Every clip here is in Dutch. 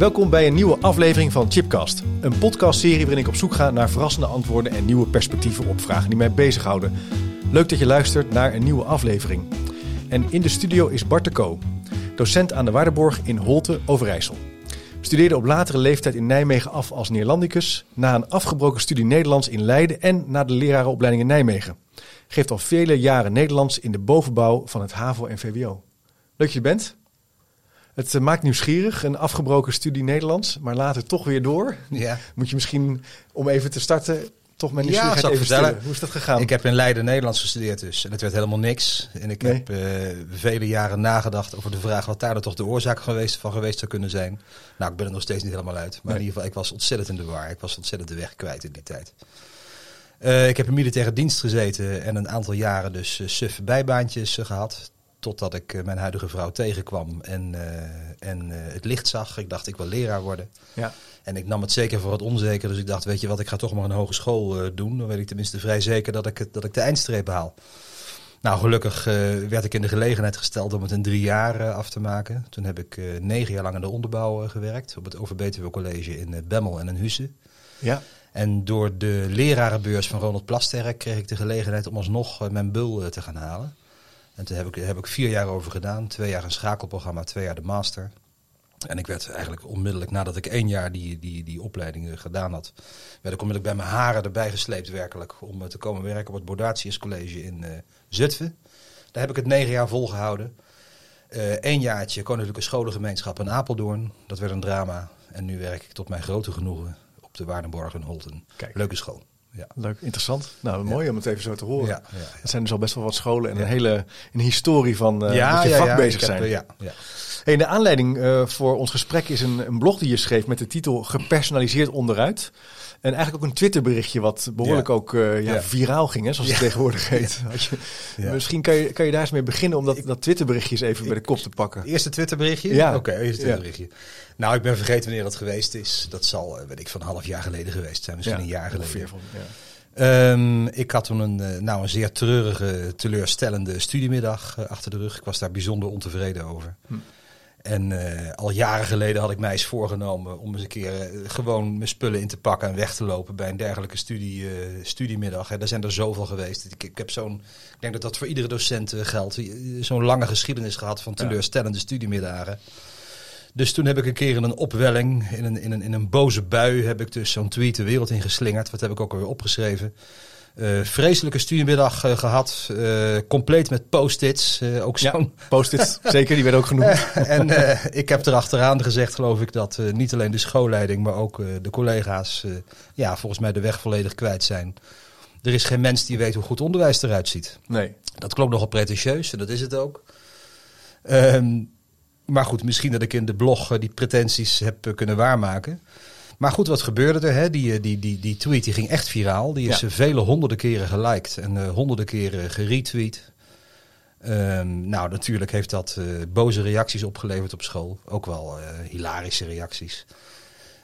Welkom bij een nieuwe aflevering van Chipcast. Een podcastserie waarin ik op zoek ga naar verrassende antwoorden en nieuwe perspectieven op vragen die mij bezighouden. Leuk dat je luistert naar een nieuwe aflevering. En in de studio is Bart de Co, docent aan de Waardenborg in Holte, Overijssel. Studeerde op latere leeftijd in Nijmegen af als Neerlandicus, na een afgebroken studie Nederlands in Leiden en na de lerarenopleiding in Nijmegen. Geeft al vele jaren Nederlands in de bovenbouw van het HAVO en VWO. Leuk dat je bent. Het eh, maakt nieuwsgierig, een afgebroken studie Nederlands, maar later toch weer door. Ja. Moet je misschien, om even te starten, toch mijn Ja, nieuwsgierigheid ik even vertellen. Hoe is dat gegaan? Ik heb in Leiden Nederlands gestudeerd dus. En het werd helemaal niks. En ik Nee. heb eh, vele jaren nagedacht over de vraag wat daar dan toch de oorzaak geweest, van geweest zou kunnen zijn. Nou, ik ben er nog steeds niet helemaal uit. Maar Nee. in ieder geval, ik was ontzettend in de war. Ik was ontzettend de weg kwijt in die tijd. Eh, ik heb in militaire dienst gezeten en een aantal jaren dus eh, suffe bijbaantjes eh, gehad. Totdat ik eh, mijn huidige vrouw tegenkwam en, eh, en eh, het licht zag. Ik dacht, ik wil leraar worden. Ja. En ik nam het zeker voor het onzeker. Dus ik dacht, weet je wat, ik ga toch maar een hogeschool doen. Dan weet ik tenminste vrij zeker dat ik, het, dat ik de eindstreep haal. Nou, gelukkig werd ik in de gelegenheid gesteld om het in drie jaar af te maken. Toen heb ik negen jaar lang in de onderbouw gewerkt. Op het Overbetuwe College in Bemmel en in Husse. Ja, En door de lerarenbeurs van Ronald Plasterk kreeg ik de gelegenheid om alsnog mijn bul te gaan halen. En toen heb ik, heb ik vier jaar over gedaan. Twee jaar een schakelprogramma, twee jaar de master. En ik werd eigenlijk onmiddellijk nadat ik één jaar die, die, die opleiding eh, gedaan had, werd ik onmiddellijk bij mijn haren erbij gesleept werkelijk om eh, te komen werken op het Bordatius College in eh, Zutphen. Daar heb ik het negen jaar volgehouden. Eén jaartje Koninklijke Scholengemeenschap in Apeldoorn. Dat werd een drama. En nu werk ik tot mijn grote genoegen op de Waardenborg in Holten. Kijk. Leuke school. Ja. leuk, interessant. Nou, mooi om het even zo te horen. Ja. Het zijn dus al best wel wat scholen en een hele een historie van met je vak bezig heb, zijn. eh, ja, ja. Hey, de aanleiding eh, voor ons gesprek is een, een blog die je schreef met de titel Gepersonaliseerd onderuit. En eigenlijk ook een Twitterberichtje wat behoorlijk Ja. ook eh, ja, Ja. viraal ging, hè, zoals het tegenwoordig heet. Je-. Misschien kan je, kan je daar eens mee beginnen om dat, dat Twitterberichtje eens even bij de kop te pakken. Eerste Twitterberichtje? Ja. Oké, eerste Ja. Twitterberichtje. Nou, ik ben vergeten wanneer dat geweest is. Dat zal, eh, weet ik, van een half jaar geleden geweest zijn. Misschien een jaar geleden. van. Ehm, ik had toen een, eh, nou, een zeer treurige, teleurstellende studiemiddag achter de rug. Ik was daar bijzonder ontevreden over. Hm. En eh, al jaren geleden had ik mij eens voorgenomen om eens een keer eh, gewoon mijn spullen in te pakken en weg te lopen bij een dergelijke studie, eh, studiemiddag. Hè. Er zijn er zoveel geweest. Ik, ik heb zo'n, ik denk dat dat voor iedere docent geldt. Zo'n lange geschiedenis gehad van Ja. teleurstellende studiemiddagen. Dus toen heb ik een keer in een opwelling, in een, in een, in een boze bui, heb ik dus zo'n tweet de wereld in geslingerd. Wat heb ik ook alweer opgeschreven. Eh, vreselijke studiemiddag eh, gehad, eh, compleet met post-its. ook Ja. zo'n Post-its, zeker, die werden ook genoemd. en ik heb erachteraan gezegd, geloof ik, dat niet alleen de schoolleiding, maar ook de collega's, ja, volgens mij de weg volledig kwijt zijn. Er is geen mens die weet hoe goed onderwijs eruit ziet. Nee. Dat klonk nogal pretentieus en dat is het ook. Ehm, maar goed, misschien dat ik in de blog die pretenties heb kunnen waarmaken. Maar goed, wat gebeurde er? Hè? Die, eh, die, die, die tweet die ging echt viraal. Die is Ja. eh, vele honderden keren geliked en eh, honderden keren geretweet. Ehm, nou, natuurlijk heeft dat boze reacties opgeleverd op school. Ook wel hilarische reacties.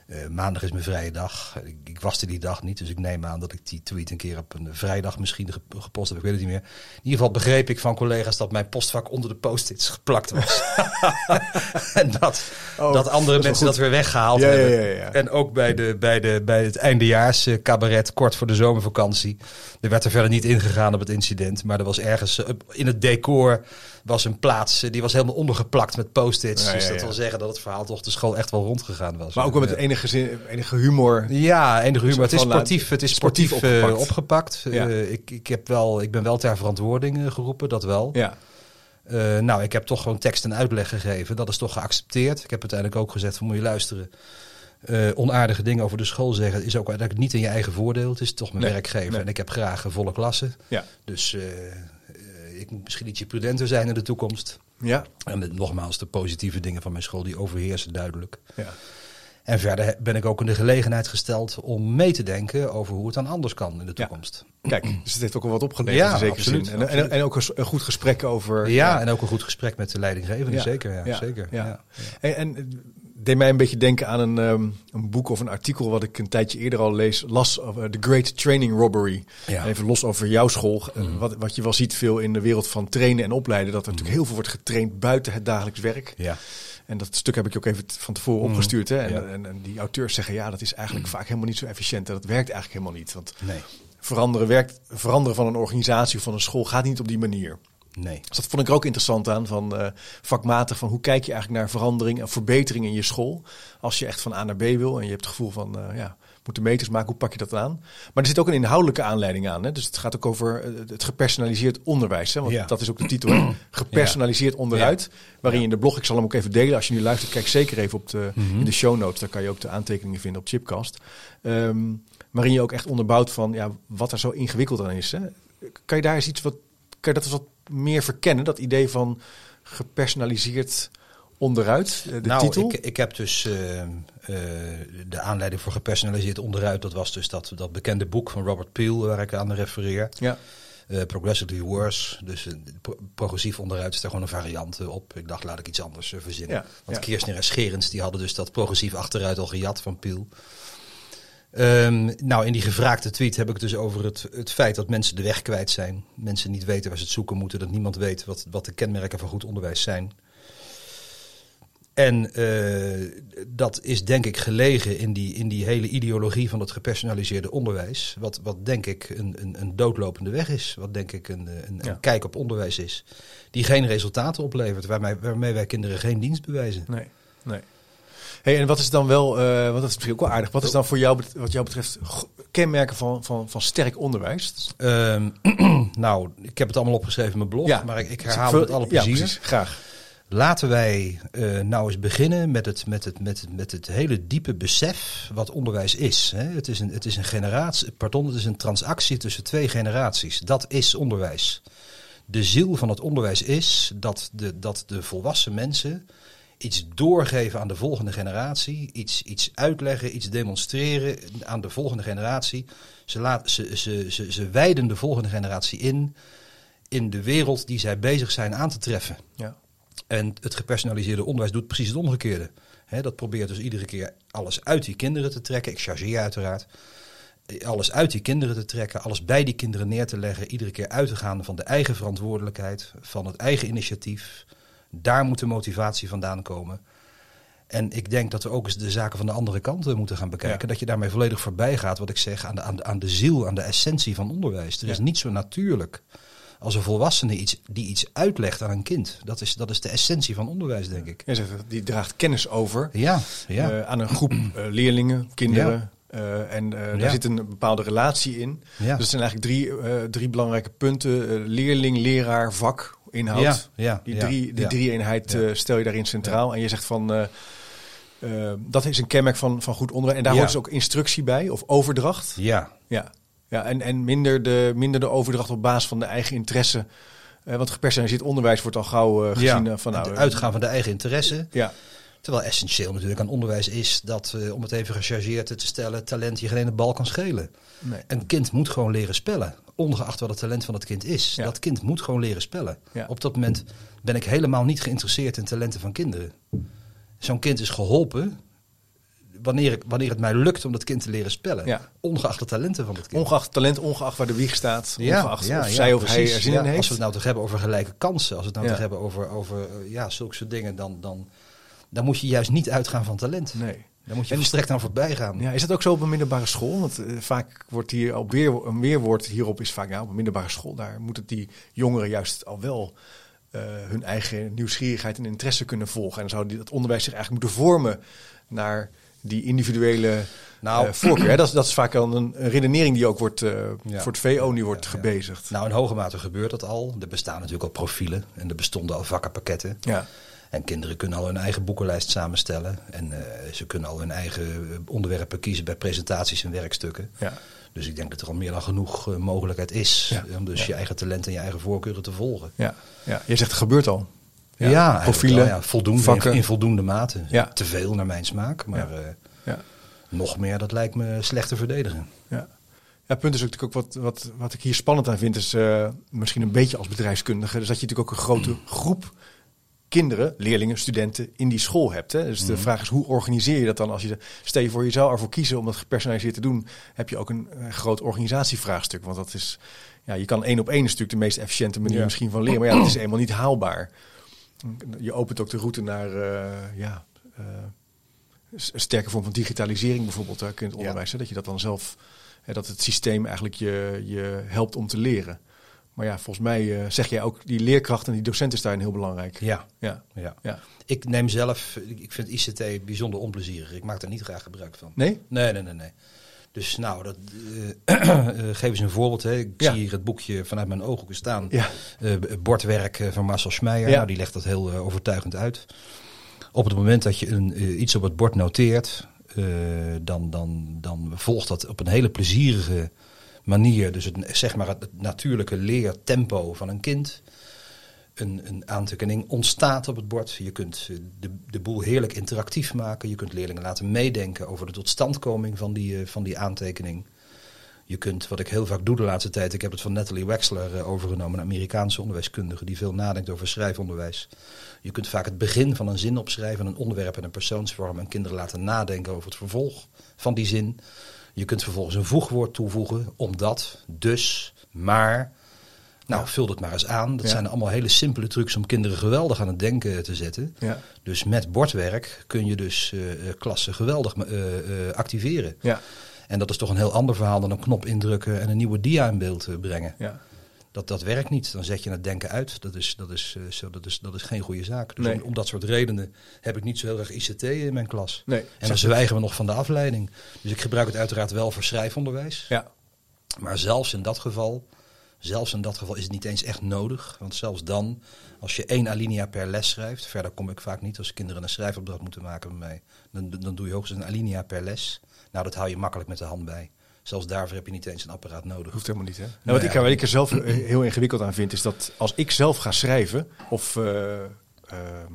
Eh, maandag is mijn vrije dag. Ik, ik was er die dag niet, dus ik neem aan dat ik die tweet een keer op een vrijdag misschien ge- gepost heb. Ik weet het niet meer. In ieder geval begreep ik van collega's dat mijn postvak onder de post-its geplakt was. en dat, Oh, dat andere mensen dat weer weggehaald Ja, hebben. ja, ja. En ook bij, de, bij, de, bij het eindejaars cabaret kort voor de zomervakantie. Er werd er verder niet ingegaan op het incident. Maar er was ergens eh, in het decor was een plaats. eh, die was helemaal ondergeplakt met post-its. Dus dat wil zeggen dat het verhaal toch de school echt wel rondgegaan was. Maar ook wel met Ja. enige, zin, enige humor. Ja, enige humor. Het is sportief, het is sportief sportief, eh, opgepakt. opgepakt. Ja. Eh, ik, ik, heb wel, ik ben wel ter verantwoording eh, geroepen, dat wel. Ja. Nou, ik heb toch gewoon tekst en uitleg gegeven. Dat is toch geaccepteerd. Ik heb uiteindelijk ook gezegd van moet je luisteren. Onaardige dingen over de school zeggen is ook uiteindelijk niet in je eigen voordeel. Het is toch mijn Nee, werkgever nee. en ik heb graag een volle klasse. Ja. Dus ik moet misschien ietsje prudenter zijn in de toekomst. Ja. En met, nogmaals, de positieve dingen van mijn school, die overheersen duidelijk. ja. En verder ben ik ook in de gelegenheid gesteld om mee te denken over hoe het dan anders kan in de toekomst. Kijk, dus het heeft ook wel wat opgeleverd Ja, in zekere absoluut, zin. En, en, ook een, goed gesprek over... Ja, en ook een goed gesprek met de leidinggevende, zeker. Ja, zeker. ja. En, en het deed mij een beetje denken aan een, ehm, een boek of een artikel wat ik een tijdje eerder al lees, las over The Great Training Robbery. Ja. Even los over jouw school. eh, Mhm. Wat, wat je wel ziet veel in de wereld van trainen en opleiden, dat er natuurlijk heel veel wordt getraind buiten het dagelijks werk. Ja. En dat stuk heb ik je ook even van tevoren opgestuurd. Hè? En. Ja. en, en die auteurs zeggen, ja, dat is eigenlijk vaak helemaal niet zo efficiënt. En dat werkt eigenlijk helemaal niet. Want Nee, veranderen, werkt, veranderen van een organisatie of van een school gaat niet op die manier. nee. Dus dat vond ik er ook interessant aan, van eh, vakmatig, van hoe kijk je eigenlijk naar verandering en verbetering in je school. Als je echt van A naar B wil en je hebt het gevoel van, eh, ja, moeten meters maken, hoe pak je dat aan? Maar er zit ook een inhoudelijke aanleiding aan. Hè? Dus het gaat ook over eh, het gepersonaliseerd onderwijs. Hè? Want Ja. dat is ook de titel, hè? gepersonaliseerd onderuit. Waarin je in de blog, ik zal hem ook even delen. Als je nu luistert, kijk zeker even op de, Mhm. in de show notes. Daar kan je ook de aantekeningen vinden op Chipcast. Ehm, waarin je ook echt onderbouwt van ja, wat er zo ingewikkeld aan is. Hè? Kan je daar eens iets wat, kan je dat eens wat meer verkennen? Dat idee van gepersonaliseerd onderuit, eh, de nou, titel? Ik, ik heb dus eh, eh, de aanleiding voor gepersonaliseerd onderuit. Dat was dus dat, dat bekende boek van Robert Peel, waar ik aan refereer. ja, progressively worse. Dus pro- progressief onderuit is daar gewoon een variant op. Ik dacht, laat ik iets anders verzinnen. Ja, Want ja. Kirchner en Scherens die hadden dus dat progressief achteruit al gejat van Peel. Ehm, nou, in die gevraagde tweet heb ik dus over het, het feit dat mensen de weg kwijt zijn. Mensen niet weten waar ze het zoeken moeten. Dat niemand weet wat, wat de kenmerken van goed onderwijs zijn. En eh, dat is denk ik gelegen in die, in die hele ideologie van het gepersonaliseerde onderwijs. Wat, wat denk ik een, een, een doodlopende weg is. Wat denk ik een, een, een kijk op onderwijs is. Die geen resultaten oplevert. Waarmee, waarmee wij kinderen geen dienst bewijzen. nee, nee. Hey, en wat is dan wel, eh want dat is misschien ook wel aardig, wat is dan voor jou, wat jou betreft, kenmerken van, van, van sterk onderwijs? Ehm, nou, ik heb het allemaal opgeschreven in mijn blog. Maar ik, ik herhaal het met alle plezier. Ja, precies, graag. Laten wij eh, nou eens beginnen met het, met, het, met, het, met het hele diepe besef wat onderwijs is. Hè. Het, is een, het is een generatie, pardon, het is een transactie tussen twee generaties. Dat is onderwijs. De ziel van het onderwijs is dat de, dat de volwassen mensen iets doorgeven aan de volgende generatie, iets, iets uitleggen, iets demonstreren aan de volgende generatie. Ze, laat, ze, ze, ze, ze wijden de volgende generatie in in de wereld die zij bezig zijn aan te treffen. Ja. En het gepersonaliseerde onderwijs doet precies het omgekeerde. Dat probeert dus iedere keer alles uit die kinderen te trekken. Ik chargeer uiteraard. Alles uit die kinderen te trekken, alles bij die kinderen neer te leggen. Iedere keer uit te gaan van de eigen verantwoordelijkheid, van het eigen initiatief. Daar moet de motivatie vandaan komen. En ik denk dat we ook eens de zaken van de andere kant eh, moeten gaan bekijken. Ja. Dat je daarmee volledig voorbij gaat, wat ik zeg, aan de, aan de, aan de ziel, aan de essentie van onderwijs. Er is niet zo natuurlijk als een volwassene iets, die iets uitlegt aan een kind. Dat is, dat is de essentie van onderwijs, denk ik. Die draagt kennis over Ja, ja. eh, aan een groep eh, leerlingen, kinderen. eh, en daar zit een bepaalde relatie in. Dus het zijn eigenlijk drie, drie belangrijke punten. Leerling, leraar, vak, inhoud. Die, drie, die drie eenheid stel je daarin centraal. En je zegt van, dat is een kenmerk van, van goed onderwijs. En daar hoort dus ook instructie bij, of overdracht. Ja, Ja, ja en, en minder, de, minder de overdracht op basis van de eigen interesse. Eh, want gepersonaliseerd onderwijs wordt al gauw eh, gezien ja. eh, van... Nou, het uitgaan van de eigen interesse. Ja, Terwijl essentieel natuurlijk aan onderwijs is dat, om het even gechargeerd te stellen, talent je geen ene bal kan schelen. nee. Een kind moet gewoon leren spellen. Ongeacht wat het talent van het kind is. Ja. Dat kind moet gewoon leren spellen. Ja. Op dat moment ben ik helemaal niet geïnteresseerd in talenten van kinderen. Zo'n kind is geholpen wanneer, ik, wanneer het mij lukt om dat kind te leren spellen. Ja. Ongeacht de talenten van het kind. Ongeacht talent, ongeacht waar de wieg staat. ongeacht of ja, zij of hij er zin in heeft. Als we het nou toch hebben over gelijke kansen, als we het nou toch hebben over, over eh, ja, zulke soort dingen, dan, dan, dan moet je juist niet uitgaan van talent. Nee. Dan moet je En- volstrekt aan voorbij gaan. Ja, is dat ook zo op een middelbare school? Want eh, vaak wordt hier op weer, een weerwoord hierop is vaak, ja, op een middelbare school, daar moeten die jongeren juist al wel eh, hun eigen nieuwsgierigheid en interesse kunnen volgen. En dan zou die, het onderwijs zich eigenlijk moeten vormen naar die individuele Nou, eh, voorkeur. Hè? Dat, is, dat is vaak al een, een redenering die ook wordt, eh, Ja. voor het VO nu wordt Ja, ja. gebezigd. Nou, in hoge mate gebeurt dat al. Er bestaan natuurlijk al profielen en er bestonden al vakkenpakketten. Ja, En kinderen kunnen al hun eigen boekenlijst samenstellen. En eh, ze kunnen al hun eigen onderwerpen kiezen bij presentaties en werkstukken. ja. Dus ik denk dat er al meer dan genoeg mogelijkheid is om dus je eigen talent en je eigen voorkeuren te volgen. Ja, ja. Jij zegt het gebeurt al. Ja, ja profielen, ja, voldoende, vakken. In, in voldoende mate. Ja. Te veel naar mijn smaak, maar eh, Ja. nog meer, dat lijkt me slecht te verdedigen. Ja. Ja, het punt is natuurlijk ook wat, wat, wat ik hier spannend aan vind, is eh, misschien een beetje als bedrijfskundige, dus dat je natuurlijk ook een grote groep kinderen, leerlingen, studenten in die school hebt. Hè? Dus de vraag is, hoe organiseer je dat dan als je, stel je voor, je zou ervoor kiezen om dat gepersonaliseerd te doen, heb je ook een, eh, groot organisatievraagstuk. Want dat is, ja, je kan één op één is natuurlijk de meest efficiënte manier Ja. misschien van leren, maar ja, dat is eenmaal niet haalbaar. Je opent ook de route naar, eh, ja, eh, een sterke vorm van digitalisering bijvoorbeeld in het Ja. onderwijs. Hè? Dat je dat dan zelf, hè, dat het systeem eigenlijk je, je helpt om te leren. Maar ja, volgens mij eh, zeg jij ook, die leerkracht en die docent is daarin heel belangrijk. Ja, Ja, ja. ja. Ik neem zelf, ik vind ICT bijzonder onplezierig. Ik maak daar niet graag gebruik van. Nee? Nee, nee, nee, nee. Dus nou, dat, eh, geef eens een voorbeeld. Hè. Ik Ja. zie hier het boekje vanuit mijn ooghoeken staan. Ja. Eh, bordwerk van Marcel Schmeijer. Ja. Nou, die legt dat heel overtuigend uit. Op het moment dat je een, iets op het bord noteert, dan, dan, dan volgt dat op een hele plezierige manier. Dus het, zeg maar het, het natuurlijke leertempo van een kind. Een, een aantekening ontstaat op het bord. Je kunt eh, de, de boel heerlijk interactief maken. Je kunt leerlingen laten meedenken over de totstandkoming van die, eh, van die aantekening. Je kunt, wat ik heel vaak doe de laatste tijd, ik heb het van Natalie Wexler eh, overgenomen, een Amerikaanse onderwijskundige die veel nadenkt over schrijfonderwijs. Je kunt vaak het begin van een zin opschrijven, een onderwerp en een persoonsvorm en kinderen laten nadenken over het vervolg van die zin. Je kunt vervolgens een voegwoord toevoegen, omdat, dus, maar. Nou, vul het maar eens aan. Dat zijn allemaal hele simpele trucs om kinderen geweldig aan het denken te zetten. Ja. Dus met bordwerk kun je dus eh, eh, klassen geweldig eh, activeren. Ja. En dat is toch een heel ander verhaal dan een knop indrukken en een nieuwe dia in beeld brengen. Ja. Dat, dat werkt niet. Dan zet je het denken uit. Dat is, dat is, zo, dat is, dat is geen goede zaak. Dus Nee. om, om dat soort redenen heb ik niet zo heel erg ICT in mijn klas. Nee. En dan zwijgen we nog van de afleiding. Dus ik gebruik het uiteraard wel voor schrijfonderwijs. Ja. Maar zelfs in dat geval, zelfs in dat geval is het niet eens echt nodig. Want zelfs dan, als je één alinea per les schrijft, verder kom ik vaak niet als kinderen een schrijfopdracht moeten maken bij mij. Dan, dan doe je hoogstens een alinea per les. Nou, dat hou je makkelijk met de hand bij. Zelfs daarvoor heb je niet eens een apparaat nodig. Hoeft helemaal niet, hè? Nou, Nou wat, ik, wat ik er zelf eh, heel ingewikkeld aan vind, is dat als ik zelf ga schrijven of eh, ehm,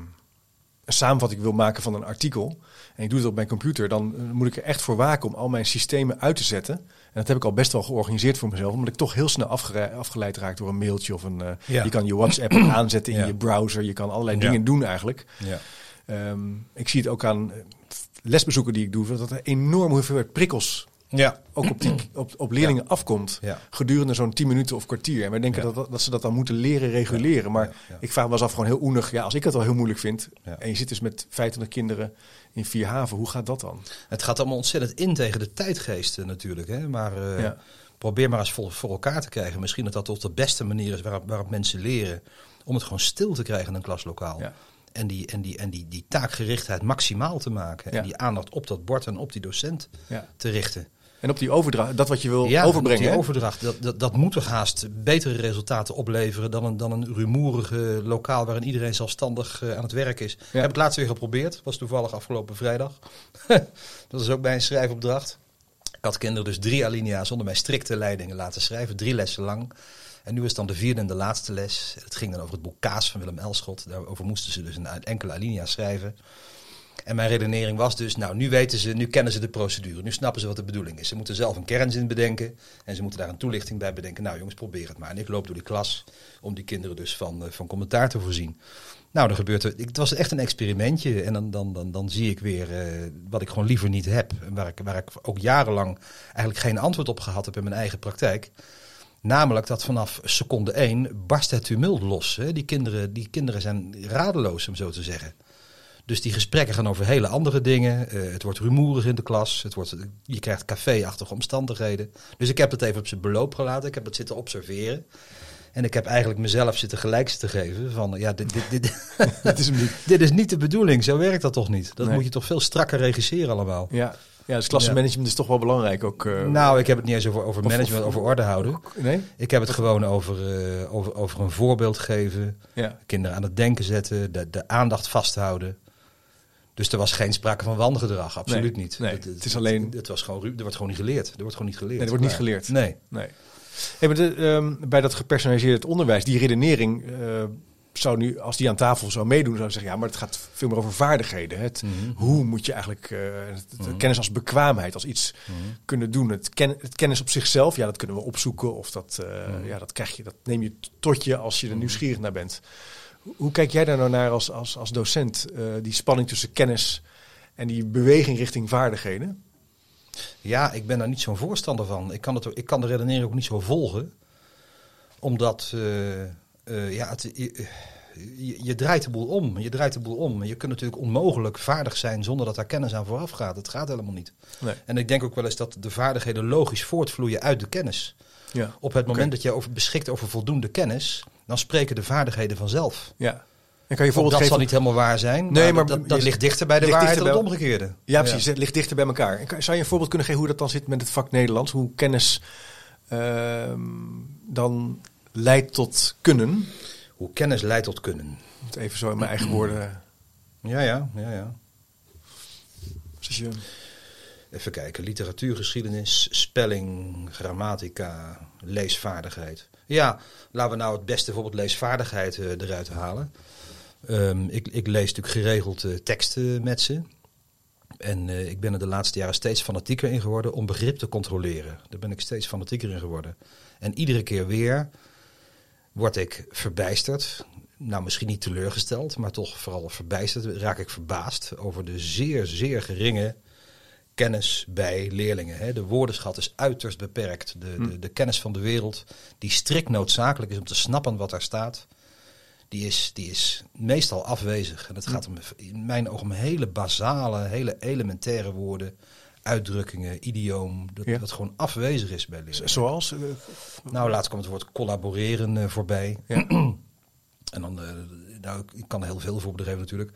een samenvatting wil maken van een artikel en ik doe het op mijn computer, dan eh, moet ik er echt voor waken om al mijn systemen uit te zetten. En dat heb ik al best wel georganiseerd voor mezelf, omdat ik toch heel snel afgere- afgeleid raak door een mailtje of een. eh, Ja. Je kan je WhatsApp aanzetten in Ja. je browser, je kan allerlei Ja. dingen doen eigenlijk. Ja. Ehm, ik zie het ook aan eh, lesbezoeken die ik doe, dat er enorm hoeveelheid prikkels Ja. ook op, die, op, op leerlingen afkomt. Ja. Gedurende zo'n 10 minuten of kwartier. En wij denken Ja. dat, dat ze dat dan moeten leren reguleren. Maar ik vraag me wel eens af gewoon heel oenig. Ja, als ik het al heel moeilijk vind. En je zit dus met 25 kinderen in vier haven. Hoe gaat dat dan? Het gaat allemaal ontzettend in tegen de tijdgeesten natuurlijk. Hè? Maar eh, probeer maar eens voor, voor elkaar te krijgen. Misschien dat dat toch de beste manier is waarop, waarop mensen leren. Om het gewoon stil te krijgen in een klaslokaal. Ja. En, die, en, die, en die, die taakgerichtheid maximaal te maken. Ja. En die aandacht op dat bord en op die docent Ja. te richten. En op die overdracht, dat wat je wil Ja, overbrengen. die overdracht, dat, dat, dat moet toch haast betere resultaten opleveren dan een, dan een rumoerige lokaal waarin iedereen zelfstandig eh, aan het werk is. Ik heb het laatst weer geprobeerd, was toevallig afgelopen vrijdag. dat is ook bij een schrijfopdracht. Ik had kinderen dus drie alinea's onder mijn strikte leidingen laten schrijven, drie lessen lang. En nu is dan de vierde en de laatste les. Het ging dan over het boek Kaas van Willem Elschot. Daarover moesten ze dus een enkele alinea schrijven. En mijn redenering was dus, nou, nu weten ze, nu kennen ze de procedure, nu snappen ze wat de bedoeling is. Ze moeten zelf een kernzin bedenken en ze moeten daar een toelichting bij bedenken. Nou jongens, probeer het maar. En ik loop door die klas om die kinderen dus van, eh, van commentaar te voorzien. Nou, dan gebeurt er, het was echt een experimentje en dan, dan, dan, dan zie ik weer eh, wat ik gewoon liever niet heb. En waar ik, waar ik ook jarenlang eigenlijk geen antwoord op gehad heb in mijn eigen praktijk. Namelijk dat vanaf seconde één barst het tumult los. Hè. Die, kinderen, die kinderen zijn radeloos, om zo te zeggen. Dus die gesprekken gaan over hele andere dingen. Eh, het wordt rumoerig in de klas. Het wordt, je krijgt café-achtige omstandigheden. Dus ik heb het even op zijn beloop gelaten. Ik heb het zitten observeren. En ik heb eigenlijk mezelf zitten gelijk zitten geven van ja, dit, dit, dit, Dit is niet. dit is niet de bedoeling. Zo werkt dat toch niet? Dat Nee. moet je toch veel strakker regisseren allemaal. Ja, ja dus klassenmanagement is toch wel belangrijk. Ook, eh, Nou, ik heb het niet eens over, over Of- management, of- over orde houden. nee? Ik heb het gewoon over, eh, over, over een voorbeeld geven. Ja. Kinderen aan het denken zetten. De, de aandacht vasthouden. Dus er was geen sprake van wangedrag, absoluut Nee, niet. nee, het is alleen- Het, was gewoon, er wordt gewoon niet geleerd. Er wordt gewoon niet geleerd. Nee, er wordt niet geleerd. Nee. Nee. Hey, maar de, ehm, bij dat gepersonaliseerd onderwijs, die redenering, eh, zou nu, als die aan tafel zou meedoen, zou zeggen, ja, maar het gaat veel meer over vaardigheden. Het, Mhm. Hoe moet je eigenlijk het- het kennis als bekwaamheid, als iets Mhm. kunnen doen. Het, ken, het kennis op zichzelf, ja, dat kunnen we opzoeken. Of dat, eh, ja, dat krijg je, dat neem je tot je als je er nieuwsgierig naar bent. Hoe- kijk jij daar nou naar als, als, als docent? eh, die spanning tussen kennis en die beweging richting vaardigheden? Ja, ik ben daar niet zo'n voorstander van. Ik kan, het, ik kan de redenering ook niet zo volgen. Omdat, eh, eh, ja, het, je, je, draait de boel om. Je draait de boel om. Je kunt natuurlijk onmogelijk vaardig zijn zonder dat daar kennis aan vooraf gaat. Het gaat helemaal niet. Nee. En ik denk ook wel eens dat de vaardigheden logisch voortvloeien uit de kennis. Ja. Op het moment dat je over, beschikt over voldoende kennis, dan spreken de vaardigheden vanzelf. Ja. En kan je een Dat voorbeeld zal niet helemaal waar zijn, Nee, maar, maar dat, dat je- ligt dichter bij de ligt waarheid dan dichter het bij- omgekeerde. Ja, precies. Het ligt dichter bij elkaar. En kan- zou je een voorbeeld kunnen geven hoe dat dan zit met het vak Nederlands? Hoe kennis ehm, dan leidt tot kunnen? Hoe kennis leidt tot kunnen. Het Even zo in mijn eigen woorden. Ja, ja, ja, ja. Dus je, Even kijken, literatuurgeschiedenis, spelling, grammatica, leesvaardigheid. Ja, laten we nou het beste voorbeeld leesvaardigheid eh, eruit halen. Ehm, ik, ik lees natuurlijk geregeld eh, teksten met ze. En eh, ik ben er de laatste jaren steeds fanatieker in geworden om begrip te controleren. Daar ben ik steeds fanatieker in geworden. En iedere keer weer word ik verbijsterd. Nou, misschien niet teleurgesteld, maar toch vooral verbijsterd. Raak ik verbaasd over de zeer, zeer geringe kennis bij leerlingen. Hè. De woordenschat is uiterst beperkt. De, de, de kennis van de wereld, die strikt noodzakelijk is om te snappen wat daar staat, die is, die is meestal afwezig. En het gaat om, in mijn ogen om hele basale, hele elementaire woorden, uitdrukkingen, idioom, dat, Ja. dat gewoon afwezig is bij leerlingen. zoals? eh, Nou, laatst kwam het woord collaboreren eh, voorbij. Ja. en dan, eh, nou, ik kan er heel veel voor geven natuurlijk.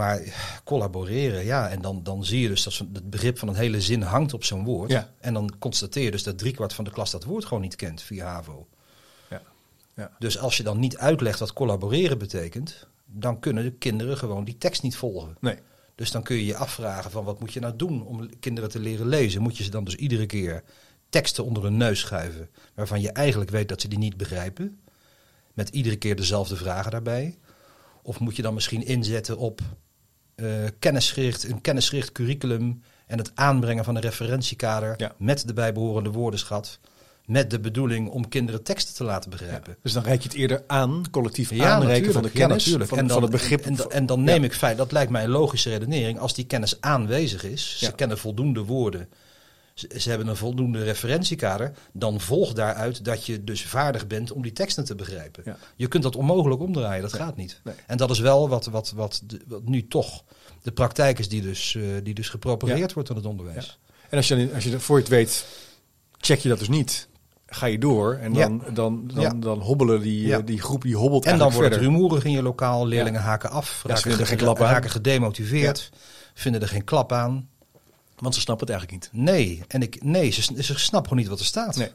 Maar collaboreren, ja, en dan, dan zie je dus dat het begrip van een hele zin hangt op zo'n woord. Ja. En dan constateer je dus dat driekwart van de klas dat woord gewoon niet kent via HAVO. ja. Ja. Dus als je dan niet uitlegt wat collaboreren betekent, dan kunnen de kinderen gewoon die tekst niet volgen. Nee. Dus dan kun je je afvragen van wat moet je nou doen om kinderen te leren lezen? Moet je ze dan dus iedere keer teksten onder hun neus schuiven waarvan je eigenlijk weet dat ze die niet begrijpen? Met iedere keer dezelfde vragen daarbij? Of moet je dan misschien inzetten op kennisgericht, een kennisgericht curriculum en het aanbrengen van een referentiekader Ja. met de bijbehorende woordenschat? Met de bedoeling om kinderen teksten te laten begrijpen. Dus dan reik je het eerder aan, collectief Ja, aanreiken van de kennis, van, en dan, van het begrip. En, en, en dan neem ik feit, dat lijkt mij een logische redenering. Als die kennis aanwezig is, ze kennen voldoende woorden, ze, hebben een voldoende referentiekader, dan volgt daaruit dat je dus vaardig bent om die teksten te begrijpen. Ja. Je kunt dat onmogelijk omdraaien, dat gaat niet. Nee. En dat is wel wat, wat, wat, nu toch de praktijk is die dus, eh, die dus gepropageerd Ja. wordt in het onderwijs. En als je, als je voor je het weet, check je dat dus niet. Ga je door en dan, dan, dan, dan hobbelen die, eh, die groep die hobbelt En dan wordt het rumoerig in je lokaal, leerlingen haken af, raken, raken gedemotiveerd, vinden er geen klap aan. Want ze snappen het eigenlijk niet. Nee, en ik, nee ze, ze snappen gewoon niet wat er staat. Nee.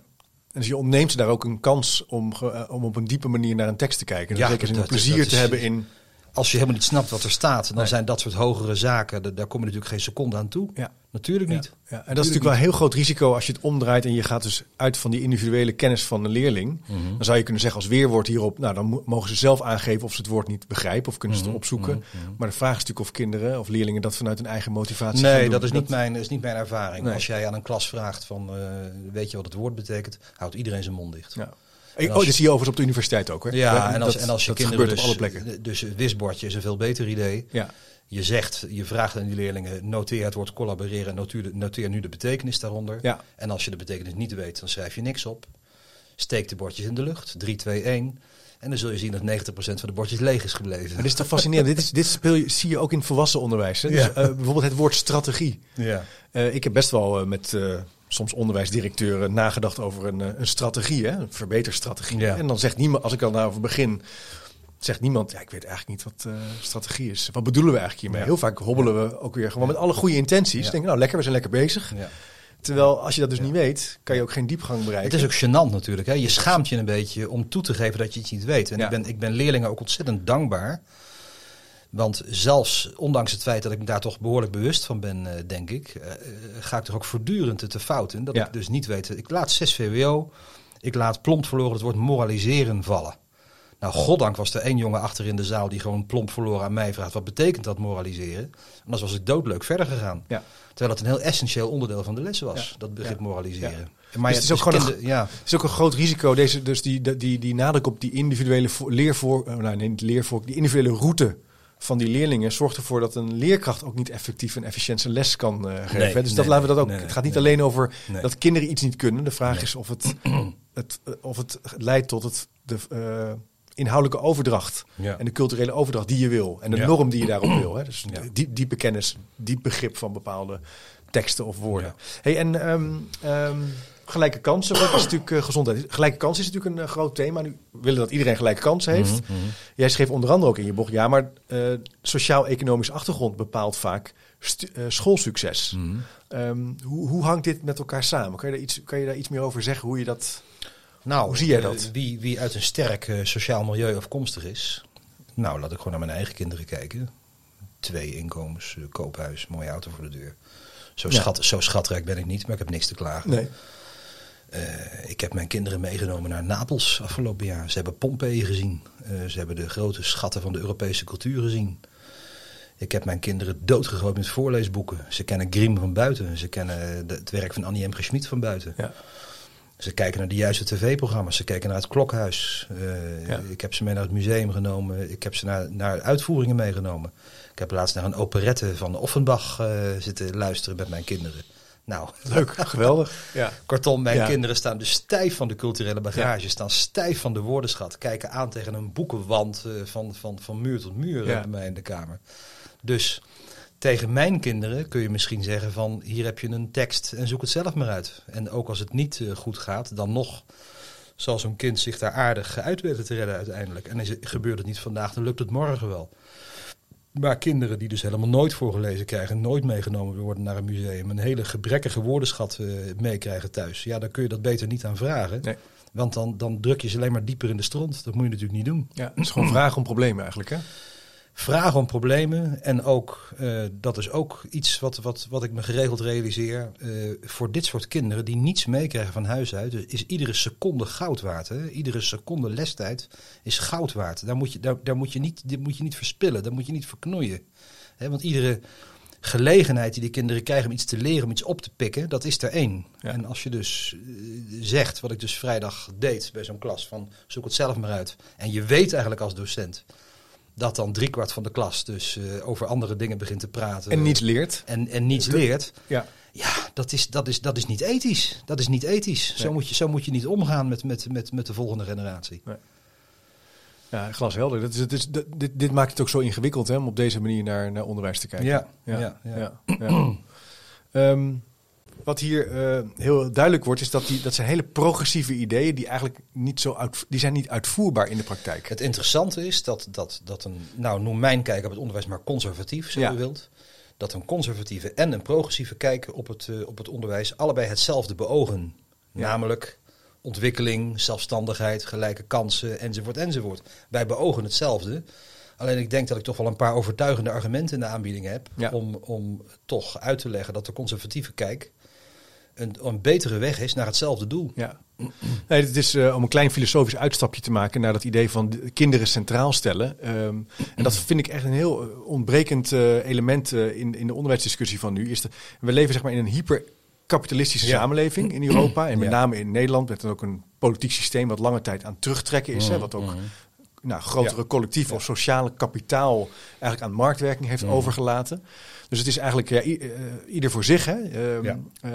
En dus je ontneemt ze daar ook een kans om, eh, om op een diepe manier naar een tekst te kijken. En Ja, zeker dat- plezier dat te is- hebben in... Als je helemaal niet snapt wat er staat, dan Nee. zijn dat soort hogere zaken, da- daar kom je natuurlijk geen seconde aan toe. Ja. Natuurlijk niet. Ja, en dat is natuurlijk wel een heel groot risico als je het omdraait en je gaat dus uit van die individuele kennis van een leerling. Mhm. Dan zou je kunnen zeggen als weerwoord hierop, nou dan mo- mogen ze zelf aangeven of ze het woord niet begrijpen of kunnen ze Mhm, het opzoeken. Maar de vraag is natuurlijk of kinderen of leerlingen dat vanuit hun eigen motivatie Nee, doen. dat is niet mijn, is niet mijn ervaring. Nee. Als jij aan een klas vraagt van, eh, weet je wat het woord betekent, houdt iedereen zijn mond dicht. Ja. En Oh, dat zie je overigens op de universiteit ook. Hè? Ja, en als, dat- en als je dat kinderen gebeurt dus, op alle plekken. Dus het wisbordje is een veel beter idee. Ja. Je zegt, je vraagt aan die leerlingen, noteer het woord collaboreren en noteer, noteer nu de betekenis daaronder. Ja. En als je de betekenis niet weet, dan schrijf je niks op. Steek de bordjes in de lucht, 3, 2, 1. En dan zul je zien dat 90% van de bordjes leeg is gebleven. Maar dit is toch fascinerend. dit, is, dit speel je, zie je ook in het volwassen onderwijs. Hè? Dus, Ja. eh, bijvoorbeeld het woord strategie. Ja. Eh, ik heb best wel eh, met soms onderwijsdirecteuren nagedacht over een, een strategie, hè? een verbeterstrategie. Ja. En dan zegt niemand, als ik al daarover begin, zegt niemand, ja, ik weet eigenlijk niet wat eh, strategie is. Wat bedoelen we eigenlijk hiermee? Ja. Heel vaak hobbelen we ook weer gewoon met alle goede intenties. Ja. Denken, nou lekker, we zijn lekker bezig. Ja. Terwijl als je dat dus niet weet, kan je ook geen diepgang bereiken. Het is ook gênant natuurlijk. Hè? Je schaamt je een beetje om toe te geven dat je iets niet weet. En ik, ben, ik ben leerlingen ook ontzettend dankbaar. Want zelfs ondanks het feit dat ik me daar toch behoorlijk bewust van ben, eh, denk ik, eh, ga ik toch ook voortdurend te fouten. Dat Ja. ik dus niet weet. Ik laat 6 VWO, ik laat plomp verloren het woord moraliseren vallen. Nou, goddank was er één jongen achter in de zaal die gewoon plomp verloren aan mij vraagt: wat betekent dat moraliseren? Anders was ik doodleuk verder gegaan. Ja. Terwijl het een heel essentieel onderdeel van de les was, Ja. dat begrip moraliseren. Ja. Maar Dus het is ook gewoon een- ja, Het is ook een groot risico, deze, dus die, die, die, die nadruk op die individuele vo- leervoor, eh, nou, nee, niet leervoor, die individuele route van die leerlingen zorgt ervoor dat een leerkracht ook niet effectief en efficiënt zijn les kan eh, geven. Nee, dus dat laten we dat ook. nee, het gaat niet alleen over dat kinderen iets niet kunnen. De vraag is of het, het, of het leidt tot het, de eh, inhoudelijke overdracht Ja. en de culturele overdracht die je wil en de Ja. norm die je daarop wil. Hè. Dus Ja. diep, diepe kennis, diep begrip van bepaalde teksten of woorden. Hey, en ehm, ehm, gelijke kansen, dat is natuurlijk eh, gezondheid. Gelijke kansen is natuurlijk een eh, groot thema. Nu willen dat iedereen gelijke kansen heeft. Mhm, mhm. Jij schreef onder andere ook in je bocht, ja, maar eh, sociaal-economisch achtergrond bepaalt vaak schoolsucces. Mhm. Ehm, hoe, hoe hangt dit met elkaar samen? Kan je, daar iets, kan je daar iets meer over zeggen? Hoe je dat. Nou, Hoe zie jij eh, dat? wie, wie uit een sterk eh, sociaal milieu afkomstig is. Nou, laat ik gewoon naar mijn eigen kinderen kijken. Twee inkomens, eh, koophuis, mooie auto voor de deur. Zo, Ja. schat, zo schatrijk ben ik niet, maar ik heb niks te klagen. Nee. Ik heb mijn kinderen meegenomen naar Napels afgelopen jaar. Ze hebben Pompeii gezien. Ze hebben de grote schatten van de Europese cultuur gezien. Ik heb mijn kinderen doodgegooid met voorleesboeken. Ze kennen Grimm van buiten. Ze kennen de- het werk van Annie M. G. Schmid van buiten. Ja. Ze kijken naar de juiste tv-programma's. Ze kijken naar het klokhuis. Eh, Ja. Ik heb ze mee naar het museum genomen. Ik heb ze naar, naar uitvoeringen meegenomen. Ik heb laatst naar een operette van Offenbach eh, zitten luisteren met mijn kinderen. Nou, Leuk, geweldig. Ja. Kortom, mijn Ja. kinderen staan dus stijf van de culturele bagage, staan stijf van de woordenschat, kijken aan tegen een boekenwand eh, van, van, van muur tot muur bij mij in de kamer. Dus tegen mijn kinderen kun je misschien zeggen van hier heb je een tekst en zoek het zelf maar uit. En ook als het niet eh, goed gaat, dan nog zal zo'n kind zich daar aardig uit weten te redden uiteindelijk. En is gebeurt het niet vandaag, dan lukt het morgen wel. Maar kinderen die dus helemaal nooit voorgelezen krijgen, nooit meegenomen worden naar een museum, een hele gebrekkige woordenschat eh, meekrijgen thuis, ja, dan kun je dat beter niet aan vragen. Nee. Want dan, dan druk je ze alleen maar dieper in de stront. Dat moet je natuurlijk niet doen. ja, het is gewoon vragen om problemen eigenlijk. Hè? Vragen om problemen en ook, eh, dat is ook iets wat, wat, wat ik me geregeld realiseer, eh, voor dit soort kinderen die niets meekrijgen van huis uit, is iedere seconde goud waard. Hè? Iedere seconde lestijd is goud waard. Daar moet je, daar, daar moet je, niet, dit moet je niet verspillen, daar moet je niet verknoeien. Hè? Want iedere gelegenheid die die kinderen krijgen om iets te leren, om iets op te pikken, dat is er één. Ja. En als je dus eh, zegt, wat ik dus vrijdag deed bij zo'n klas, van zoek het zelf maar uit. En je weet eigenlijk als docent dat dan driekwart van de klas dus eh, over andere dingen begint te praten. En niets leert. en, en niets leert. Ja. Ja, dat is, dat, is, dat is niet ethisch. Dat is niet ethisch. Zo, Nee. moet je, zo moet je niet omgaan met, met, met, met de volgende generatie. Ja, glashelder. Dat is, het is, dit, dit- dit maakt het ook zo ingewikkeld hè, om op deze manier naar, naar onderwijs te kijken. Ja, ja, ja, ja. ja, ja. Ehm, wat hier eh, heel duidelijk wordt, is dat, die, dat zijn hele progressieve ideeën die eigenlijk niet zo uit, die zijn niet uitvoerbaar in de praktijk. Het interessante is dat, dat, dat een, nou noem mijn kijk op het onderwijs maar conservatief, zo Ja. u wilt. Dat een conservatieve en een progressieve kijk op het, eh, op het onderwijs allebei hetzelfde beogen. Ja. Namelijk ontwikkeling, zelfstandigheid, gelijke kansen, enzovoort, enzovoort. Wij beogen hetzelfde. Alleen ik denk dat ik toch wel een paar overtuigende argumenten in de aanbieding heb. Ja. Om, om toch uit te leggen dat de conservatieve kijk een, een betere weg is naar hetzelfde doel. Ja. Nee, het is eh, om een klein filosofisch uitstapje te maken naar dat idee van de kinderen centraal stellen. Ehm, en dat vind ik echt een heel eh, ontbrekend eh, element in, in de onderwijsdiscussie van nu. Is we leven zeg maar in een hyperkapitalistische Ja. samenleving in Europa. En met Ja. name in Nederland met dan ook een politiek systeem wat lange tijd aan terugtrekken is. Hè, wat ook Mhm. nou, grotere Ja. collectieve Ja. of sociale kapitaal eigenlijk aan marktwerking heeft Mhm. overgelaten. Dus het is eigenlijk ja, eh, ieder voor zich. Hè. Ehm, Ja. eh,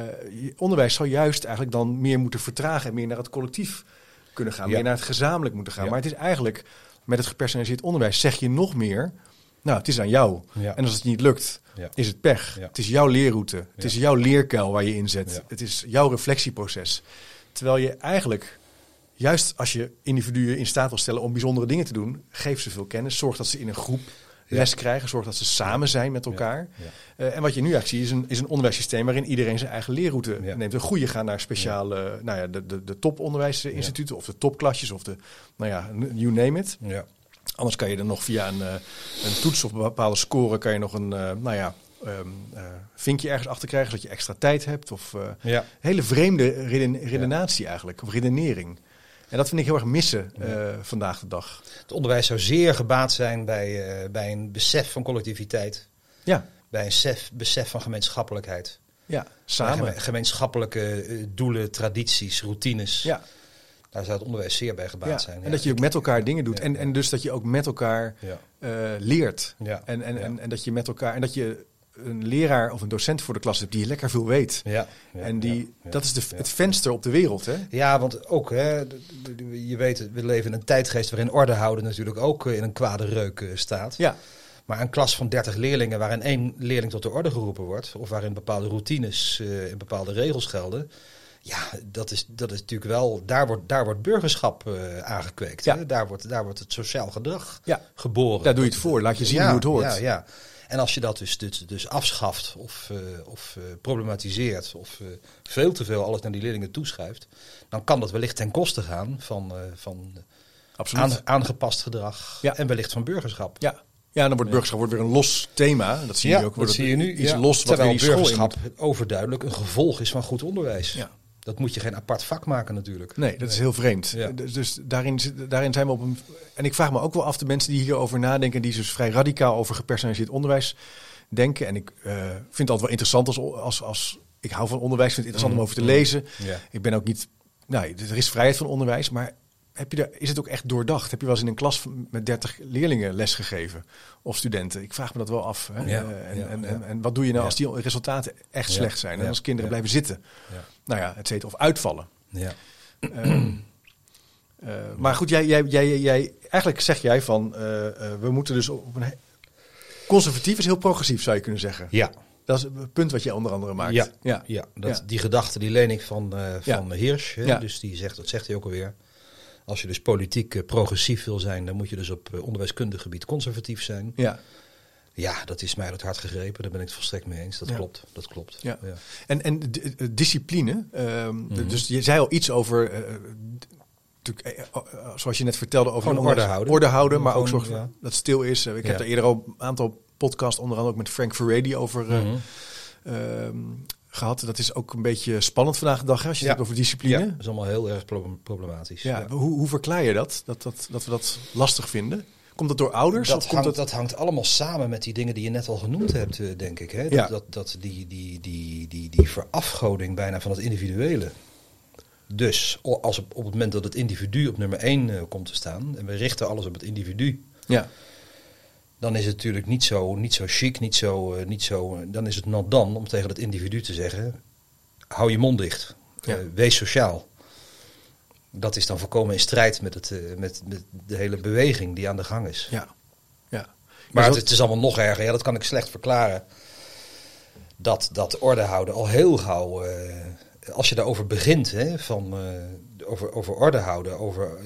onderwijs zou juist eigenlijk dan meer moeten vertragen en meer naar het collectief kunnen gaan, Ja. meer naar het gezamenlijk moeten gaan. Maar het is eigenlijk met het gepersonaliseerd onderwijs zeg je nog meer. Nou, het is aan jou. Ja. En als het niet lukt, Ja. is het pech. Ja. Het is jouw leerroute. Het is jouw leerkuil waar je in zet. Het is jouw reflectieproces. Terwijl je eigenlijk, juist als je individuen in staat wil stellen om bijzondere dingen te doen, geef ze veel kennis. Zorg dat ze in een groep. Les krijgen. Zorg dat ze samen zijn met elkaar. Eh, en wat je nu eigenlijk ziet, is een, is een onderwijssysteem waarin iedereen zijn eigen leerroute neemt. De goede gaan naar speciale, nou ja, de, de, de toponderwijsinstituten of de topklasjes of de, nou ja, you name it. Ja. Anders kan je er nog via een, eh, een toets of een bepaalde score kan je nog een, eh, nou ja, ehm, eh, vinkje ergens achter krijgen, zodat je extra tijd hebt. Of eh, Ja. hele vreemde reden- redenatie eigenlijk, of redenering. En dat vind ik heel erg missen uh, vandaag de dag. Het onderwijs zou zeer gebaat zijn bij, uh, bij een besef van collectiviteit. Ja. Bij een besef, besef van gemeenschappelijkheid. Ja, samen. gemeenschappelijke uh, doelen, tradities, routines. Ja. Daar zou het onderwijs zeer bij gebaat ja. zijn. En dat je ook met elkaar dingen doet. En, en dus dat je ook met elkaar leert. Ja. En, en, en, en dat je met elkaar. En dat je een leraar of een docent voor de klas hebt die lekker veel weet. Ja, en die, dat is de, het venster op de wereld. Hè? Ja, want ook, hè, je weet, we leven in een tijdgeest waarin orde houden natuurlijk ook in een kwade reuk staat. Ja. Maar een klas van 30 leerlingen waarin één leerling tot de orde geroepen wordt, of waarin bepaalde routines uh, en bepaalde regels gelden. Ja, dat is, dat is natuurlijk wel, daar wordt, daar wordt burgerschap uh, aangekweekt. Ja. Hè? Daar, wordt, daar wordt het sociaal gedrag ja. geboren. Daar doe je het voor, laat je zien ja, hoe het hoort. Ja, ja. En als je dat dus, dus, dus afschaft of, uh, of uh, problematiseert of uh, veel te veel alles naar die leerlingen toeschrijft, dan kan dat wellicht ten koste gaan van, van aan, aangepast gedrag ja. en wellicht van burgerschap. Ja, ja dan wordt burgerschap wordt weer een los thema. Dat zie ja, je ook. Dat zie je nu. Iets ja. los wat weer die burgerschap school in overduidelijk een gevolg is van goed onderwijs. Ja. Dat moet je geen apart vak maken natuurlijk. Nee, dat is heel vreemd. Ja. Dus, dus daarin, daarin zijn we op een... En ik vraag me ook wel af, de mensen die hierover nadenken... die dus vrij radicaal over gepersonaliseerd onderwijs denken. En ik uh, vind het altijd wel interessant als, als, als... Ik hou van onderwijs, vind het interessant Mm, om over te lezen. Ja. Ik ben ook niet... Nou, er is vrijheid van onderwijs, maar... Heb je daar, is het ook echt doordacht? Heb je wel eens in een klas met 30 leerlingen les gegeven? Of studenten? Ik vraag me dat wel af. Hè? Ja, uh, en, ja, en, ja. en, en, wat doe je nou als die resultaten echt slecht zijn? En als kinderen blijven zitten? Ja. Nou ja, et cetera. Of uitvallen. Ja. Uh, uh, maar goed, jij, jij, jij, jij, eigenlijk zeg jij van uh, we moeten dus op een. Conservatief is heel progressief, zou je kunnen zeggen. Ja. Dat is het punt wat je onder andere maakt. Ja, ja. ja. Dat, Ja. die gedachte die leen ik van, van. Hirsch. Hè? Ja. Dus die zegt, dat zegt hij ook alweer. Als je dus politiek uh, progressief wil zijn, dan moet je dus op uh, onderwijskundig gebied conservatief zijn. ja. Ja, dat is mij uit het hart gegrepen. Daar ben ik het volstrekt mee eens. Dat Ja. klopt. Dat klopt. Ja. En, en d- d- discipline. ehm, Mhm. Dus je zei al iets over. eh, eh, eh, zoals je net vertelde over onderwijs- orde houden. Orde houden, maar ook zorgen ja. dat het stil is. Eh, Ik heb Ja. er eerder al een aantal podcasts, onder andere ook met Frank Furedi over eh, Mhm. ehm, gehad. Dat is ook een beetje spannend vandaag de dag, hè, als je het hebt over discipline. Ja, dat is allemaal heel erg pro- problematisch. Ja, Hoe, hoe verklaar je dat? Dat, dat? dat we dat lastig vinden? Komt dat door ouders? Dat of hangt, dat... dat hangt allemaal samen met die dingen die je net al genoemd hebt, eh, denk ik. Hè? Dat, Ja. dat, dat die, die, die, die, die verafgoding bijna van het individuele. Dus als op, op het moment dat het individu op nummer één eh, komt te staan en we richten alles op het individu, Ja, dan is het natuurlijk niet zo, niet zo chic, niet zo, eh, niet zo. eh, Dan is het not dan om tegen het individu te zeggen: hou je mond dicht, Ja. Eh, wees sociaal. Dat is dan volkomen in strijd met, het, met, met de hele beweging die aan de gang is. ja, ja. Maar het, is allemaal nog erger. Ja, dat kan ik slecht verklaren. Dat, dat orde houden al heel gauw. als je daarover begint, hè, van, over, over orde houden, over,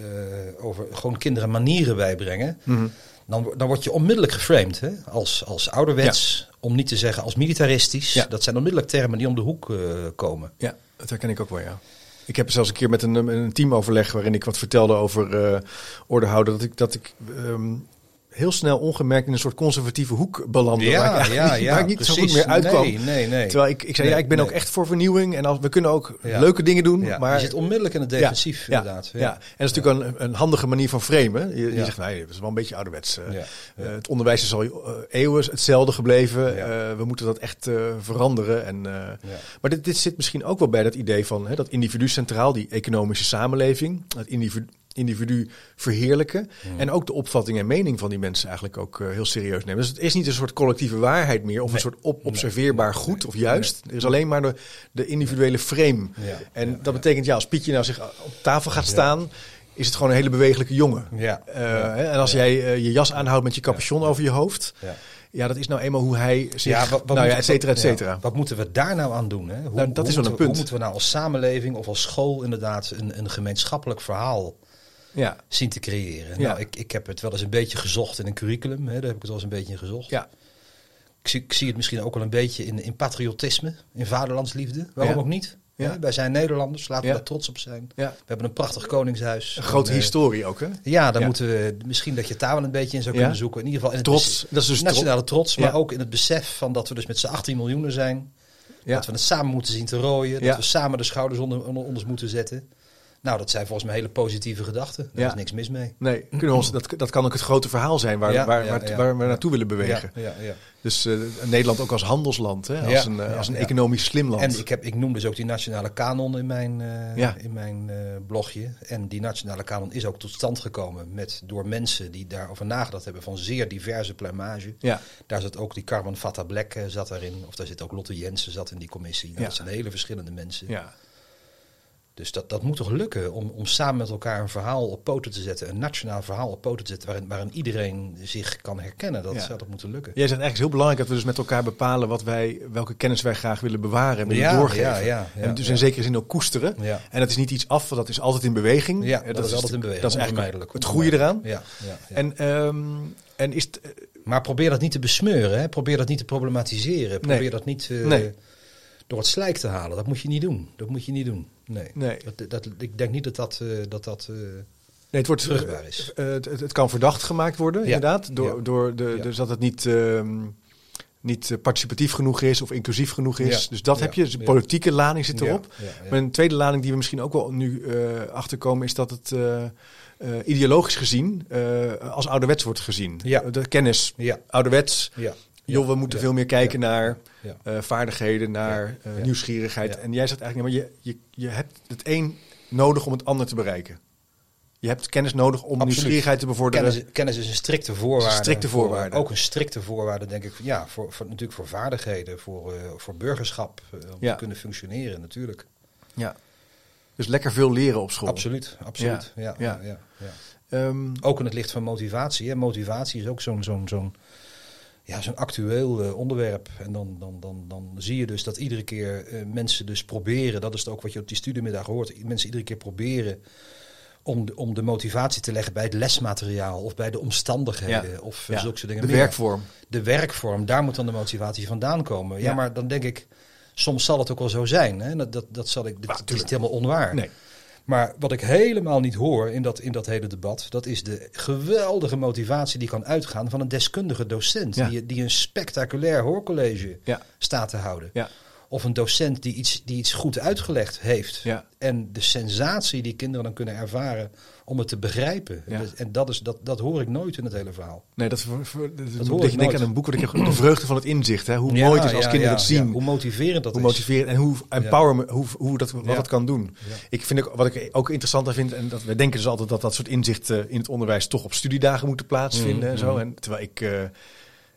over gewoon kinderen manieren bijbrengen. Mhm. Dan, dan word je onmiddellijk geframed hè, als, als ouderwets, om niet te zeggen als militaristisch. Ja. Dat zijn onmiddellijk termen die om de hoek eh, komen. Ja, dat herken ik ook wel, ja. Ik heb zelfs een keer met een, een teamoverleg waarin ik wat vertelde over eh, orde houden, dat ik, dat ik ehm, heel snel ongemerkt in een soort conservatieve hoek belandde. waar ik, eigenlijk niet- waar ik niet zo goed meer uitkwam. Nee, nee, nee. Terwijl ik, ik zei, Nee, ja, ik ben nee. ook echt voor vernieuwing en als, we kunnen ook Ja. leuke dingen doen, Ja, maar... je zit onmiddellijk in het defensief, ja, inderdaad. Ja, en dat is natuurlijk een, een handige manier van framen. Je, je Ja. zegt, nee, dat is wel een beetje ouderwets. eh. Ja, ja. Eh, het onderwijs is al eh, eeuwen hetzelfde gebleven. Ja. We moeten dat echt veranderen. En, Ja. Maar dit, dit zit misschien ook wel bij dat idee van hè, dat individu centraal, die economische samenleving, het individu, individu verheerlijken. Hmm. En ook de opvatting en mening van die mensen eigenlijk ook eh, heel serieus nemen. Dus het is niet een soort collectieve waarheid meer of een soort op, observeerbaar Nee. goed of juist. Er is alleen maar de, de individuele frame. Ja. En Ja, dat betekent, ja, als Pietje nou zich op tafel gaat staan, is het gewoon een hele bewegelijke jongen. Ja. Eh, Ja. En als jij eh, je jas aanhoudt met je capuchon over je hoofd, Ja. ja, dat is nou eenmaal hoe hij zich, Ja, wat, wat nou ja, et cetera, et cetera. wat moeten we daar nou aan doen? Hè? Hoe, Nou, dat is wel een we- punt. Hoe moeten we nou als samenleving of als school inderdaad een, een gemeenschappelijk verhaal Ja, zien te creëren? Ja. Nou, ik, ik heb het wel eens een beetje gezocht in een curriculum. Hè? Daar heb ik het wel eens een beetje in gezocht. ja, Ik, zie, ik zie het misschien ook wel een beetje in, in patriotisme, in vaderlandsliefde. Waarom Ja. ook niet? Ja. Hè? Wij zijn Nederlanders, laten Ja. we daar trots op zijn. ja. We hebben een prachtig koningshuis. Een grote En, eh, historie ook, hè? Ja, daar Ja. moeten we misschien dat je daar wel een beetje in zou Ja. kunnen zoeken. In ieder geval in het Trots, dat is dus nationale trots, maar Ja. ook in het besef van dat we dus met z'n 18 miljoenen zijn. Ja. Dat we het samen moeten zien te rooien. Dat we samen de schouders onder, onder ons moeten zetten. Nou, dat zijn volgens mij hele positieve gedachten. Daar Ja. is niks mis mee. Nee, kunnen ons, dat, dat kan ook het grote verhaal zijn waar, Ja, waar, ja, waar, waar we naartoe willen bewegen. Ja, ja, ja. Dus eh, Nederland ook als handelsland, hè? als een, eh, als een economisch slim land. En ik, heb, ik noem dus ook die nationale kanon in mijn, eh, in mijn blogje. En die nationale kanon is ook tot stand gekomen met, door mensen die daarover nagedacht hebben van zeer diverse pluimage. ja, Daar zat ook die Carmen Fatta Black zat daarin. Of daar zit ook Lotte Jensen zat in die commissie. Nou. Dat zijn hele verschillende mensen. ja. Dus dat, dat moet toch lukken om, om samen met elkaar een verhaal op poten te zetten. Een nationaal verhaal op poten te zetten waarin, waarin iedereen zich kan herkennen. Dat Ja. zou toch moeten lukken. Jij zegt eigenlijk heel belangrijk dat we dus met elkaar bepalen wat wij, welke kennis wij graag willen bewaren en willen Ja, doorgeven. ja, en dus in zekere zin ook koesteren. En dat is niet iets af, want dat is altijd in beweging. Ja, Eh, dat, is altijd in beweging. Dat is eigenlijk het goede eraan. Ja. En, ehm, en is Maar probeer dat niet te besmeuren. Hè? Probeer dat niet te problematiseren. Probeer Nee. dat niet eh, Nee. door het slijk te halen. Dat moet je niet doen. Dat moet je niet doen. Nee. Nee. Dat, dat, ik denk niet dat dat... eh, dat, dat eh, nee, het wordt Vruchtbaar is. eh, het, het, kan verdacht gemaakt worden, Ja. inderdaad. Door, Ja. door de. Dus dat het niet, ehm, niet eh, participatief genoeg is of inclusief genoeg is. Ja. Dus dat heb je. Dus de politieke lading zit erop. Maar een tweede lading die we misschien ook wel nu eh, achterkomen, is dat het eh, eh, ideologisch gezien eh, als ouderwets wordt gezien. Ja. De kennis, Ja, ouderwets. ja. Joh, we moeten veel meer kijken naar eh, vaardigheden, naar eh, nieuwsgierigheid. En jij zegt eigenlijk, nee, maar je, je, je hebt het een nodig om het ander te bereiken. Je hebt kennis nodig om Absoluut. nieuwsgierigheid te bevorderen. Kennis, kennis is een strikte voorwaarde. strikte voor- voorwaarde. ook een strikte voorwaarde, denk ik. Ja, voor, voor, natuurlijk voor vaardigheden, voor, eh, voor burgerschap. om Ja. te kunnen functioneren, natuurlijk. Ja. Dus lekker veel leren op school. Absoluut, absoluut. Ja. Ja. Ja, ja, ja. Ehm, Ook in het licht van motivatie. Hè. Motivatie is ook zo'n zo'n zo'n ja, zo'n actueel eh, onderwerp. En dan, dan, dan, dan zie je dus dat iedere keer eh, mensen dus proberen, dat is ook wat je op die studiemiddag hoort, mensen iedere keer proberen om de, om de motivatie te leggen bij het lesmateriaal of bij de omstandigheden Ja. of eh, ja, zulke soort dingen de meer. werkvorm. De werkvorm, daar moet dan de motivatie vandaan komen. Ja, Ja. maar dan denk ik, soms zal het ook wel zo zijn. Hè? Dat, dat, dat zal ik, dit is niet helemaal onwaar. Nee. Maar wat ik helemaal niet hoor in dat, in dat hele debat, dat is de geweldige motivatie die kan uitgaan van een deskundige docent. Ja. Die, die een spectaculair hoorcollege Ja. staat te houden. Ja. Of een docent die iets, die iets goed uitgelegd heeft. Ja. En de sensatie die kinderen dan kunnen ervaren om het te begrijpen. Ja. En dat, is, dat, dat hoor ik nooit in het hele verhaal. Nee, dat, voor, voor, dat, hoor dat ik nooit. aan een boek wat ik heb De vreugde van het inzicht. Hè? Hoe Ja, mooi het is als ja, kinderen het zien. hoe motiverend dat hoe is. motiverend en hoe empowerment, hoe, hoe dat, wat het kan doen. Ik vind ook, wat ik ook interessant vind, en dat we denken dus altijd dat dat soort inzichten in het onderwijs toch op studiedagen moeten plaatsvinden Mm, en zo. mm. En terwijl ik, eh,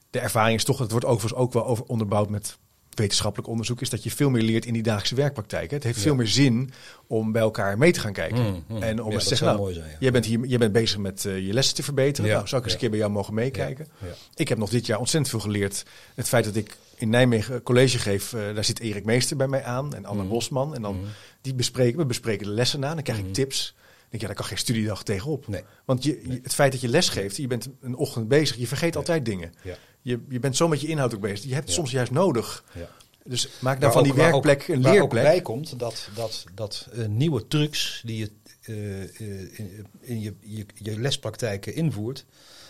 de ervaring is toch, het wordt overigens ook wel over onderbouwd met wetenschappelijk onderzoek, is dat je veel meer leert in die dagelijkse werkpraktijk. hè. Het heeft Ja. veel meer zin om bij elkaar mee te gaan kijken. Mm, mm. En om Ja, te zeggen, nou, mooi zijn, ja. jij bent hier, jij bent bezig met eh, je lessen te verbeteren. Nou, zou ik eens een keer bij jou mogen meekijken? Ik heb nog dit jaar ontzettend veel geleerd. Het feit dat ik in Nijmegen college geef, eh, daar zit Erik Meester bij mij aan en Anne Mhm. Bosman. En dan die bespreken, we bespreken de lessen na. Dan krijg ik tips. Dan denk ja, daar kan geen studiedag tegenop. Nee. Want je, je- het feit dat je les geeft, je bent een ochtend bezig, je vergeet altijd dingen. Ja. Je, je bent zo met je inhoud ook bezig. Je hebt het soms juist nodig. Ja. Dus maak Waar van die werkplek ook, een waar ook leerplek. bij komt dat, dat, dat eh, nieuwe trucs die je eh, eh, in, in je, je, je lespraktijken invoert,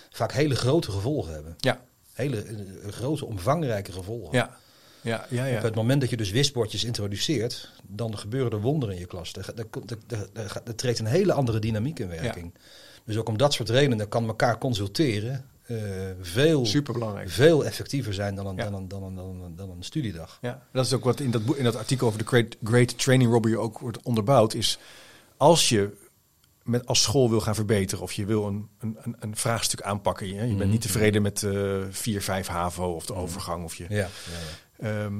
vaak hele grote gevolgen hebben. Ja, Hele grote, omvangrijke gevolgen. ja, ja, ja. ja. Op het moment dat je dus wisbordjes introduceert, dan gebeuren er wonderen in je klas. Er, er, er, er, er- er treedt een hele andere dynamiek in werking. Dus ook om dat soort redenen kan elkaar consulteren eh, veel, Superbelangrijk. veel effectiever zijn dan een, Ja. dan een, dan een, dan een, dan een studiedag. Ja, dat is ook wat in dat, in dat artikel over de great, great Training Robbery ook wordt onderbouwd. Is als je met, als school wil gaan verbeteren of je wil een, een, een, vraagstuk aanpakken. Je, je bent Mhm. niet tevreden met eh 4, 5 HAVO of de overgang. Of je, Ja, ja, ehm,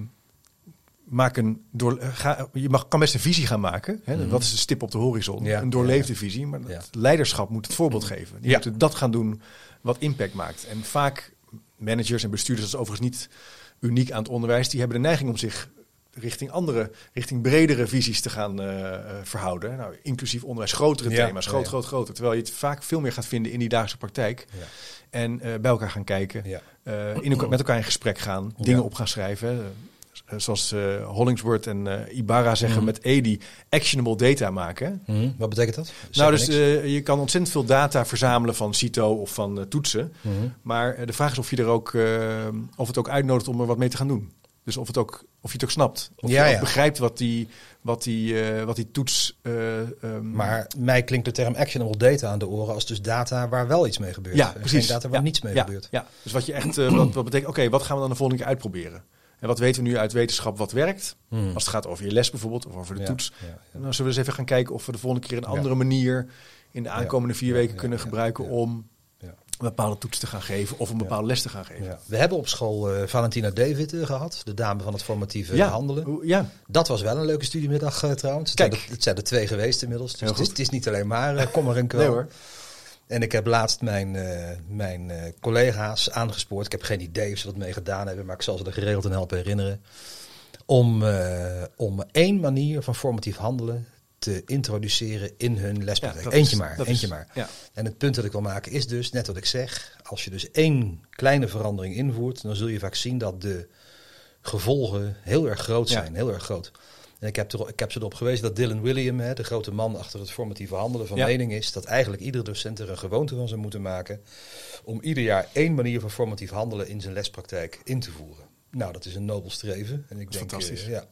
maak een door, eh, ga, je mag, kan best een visie gaan maken. Hè? Mhm. Wat is de stip op de horizon? Ja, een doorleefde visie. Maar het leiderschap moet het voorbeeld geven. Die Ja. moeten dat gaan doen wat impact maakt. En vaak managers en bestuurders, dat is overigens niet uniek aan het onderwijs, die hebben de neiging om zich richting andere, richting bredere visies te gaan eh, eh, verhouden. Nou, inclusief onderwijs, grotere Ja, thema's, groot, ja. groot, groter. Terwijl je het vaak veel meer gaat vinden in die dagelijkse praktijk. Ja. En eh, bij elkaar gaan kijken, eh, in met elkaar in gesprek gaan, dingen op gaan schrijven. Eh, zoals eh, Hollingsworth en eh, Ibarra zeggen Mhm. met EDI, actionable data maken. Mhm. Wat betekent dat? Zeg nou, dus je kan ontzettend veel data verzamelen van CITO of van toetsen. Mhm. Maar de vraag is of, je er ook, of het ook uitnodigt om er wat mee te gaan doen. Dus of, het ook, of je het ook snapt. Of Ja, je ook ja. begrijpt wat die, wat die, wat die toets... eh, ehm, Maar mij klinkt de term actionable data aan de oren als dus data waar wel iets mee gebeurt. ja, precies. Geen data waar ja, niets mee gebeurt. Ja, dus wat je echt, wat, wat betekent, oké, wat gaan we dan de volgende keer uitproberen? En wat weten we nu uit wetenschap wat werkt? Hmm. Als het gaat over je les bijvoorbeeld, of over de Ja, toets. ja, ja. En dan zullen we eens even gaan kijken of we de volgende keer een andere manier in de aankomende vier weken kunnen gebruiken om een bepaalde toets te gaan geven of een bepaalde les te gaan geven. We hebben op school eh, Valentina David eh, gehad, de dame van het formatieve handelen. ja. Dat was wel een leuke studiemiddag eh, trouwens. Het Kijk. zijn, er, het zijn er twee geweest inmiddels. Dus het is, goed. het is niet alleen maar eh, kommer en kwel. Nee hoor. En ik heb laatst mijn, eh, mijn eh, collega's aangespoord. Ik heb geen idee of ze dat mee gedaan hebben, maar ik zal ze er geregeld aan helpen herinneren. Om, eh, om één manier van formatief handelen te introduceren in hun lespraktijk. eentje is- maar, eentje is- maar. ja. En het punt dat ik wil maken is dus, net wat ik zeg, als je dus één kleine verandering invoert, dan zul je vaak zien dat de gevolgen heel erg groot Ja. zijn. Heel erg groot. En ik heb, er, ik heb ze erop gewezen dat Dylan William, hè, de grote man achter het formatieve handelen, van Ja. mening is dat eigenlijk iedere docent er een gewoonte van zou moeten maken om ieder jaar één manier van formatief handelen in zijn lespraktijk in te voeren. Nou, dat is een nobel streven. En ik is denk, fantastisch. eh, ja.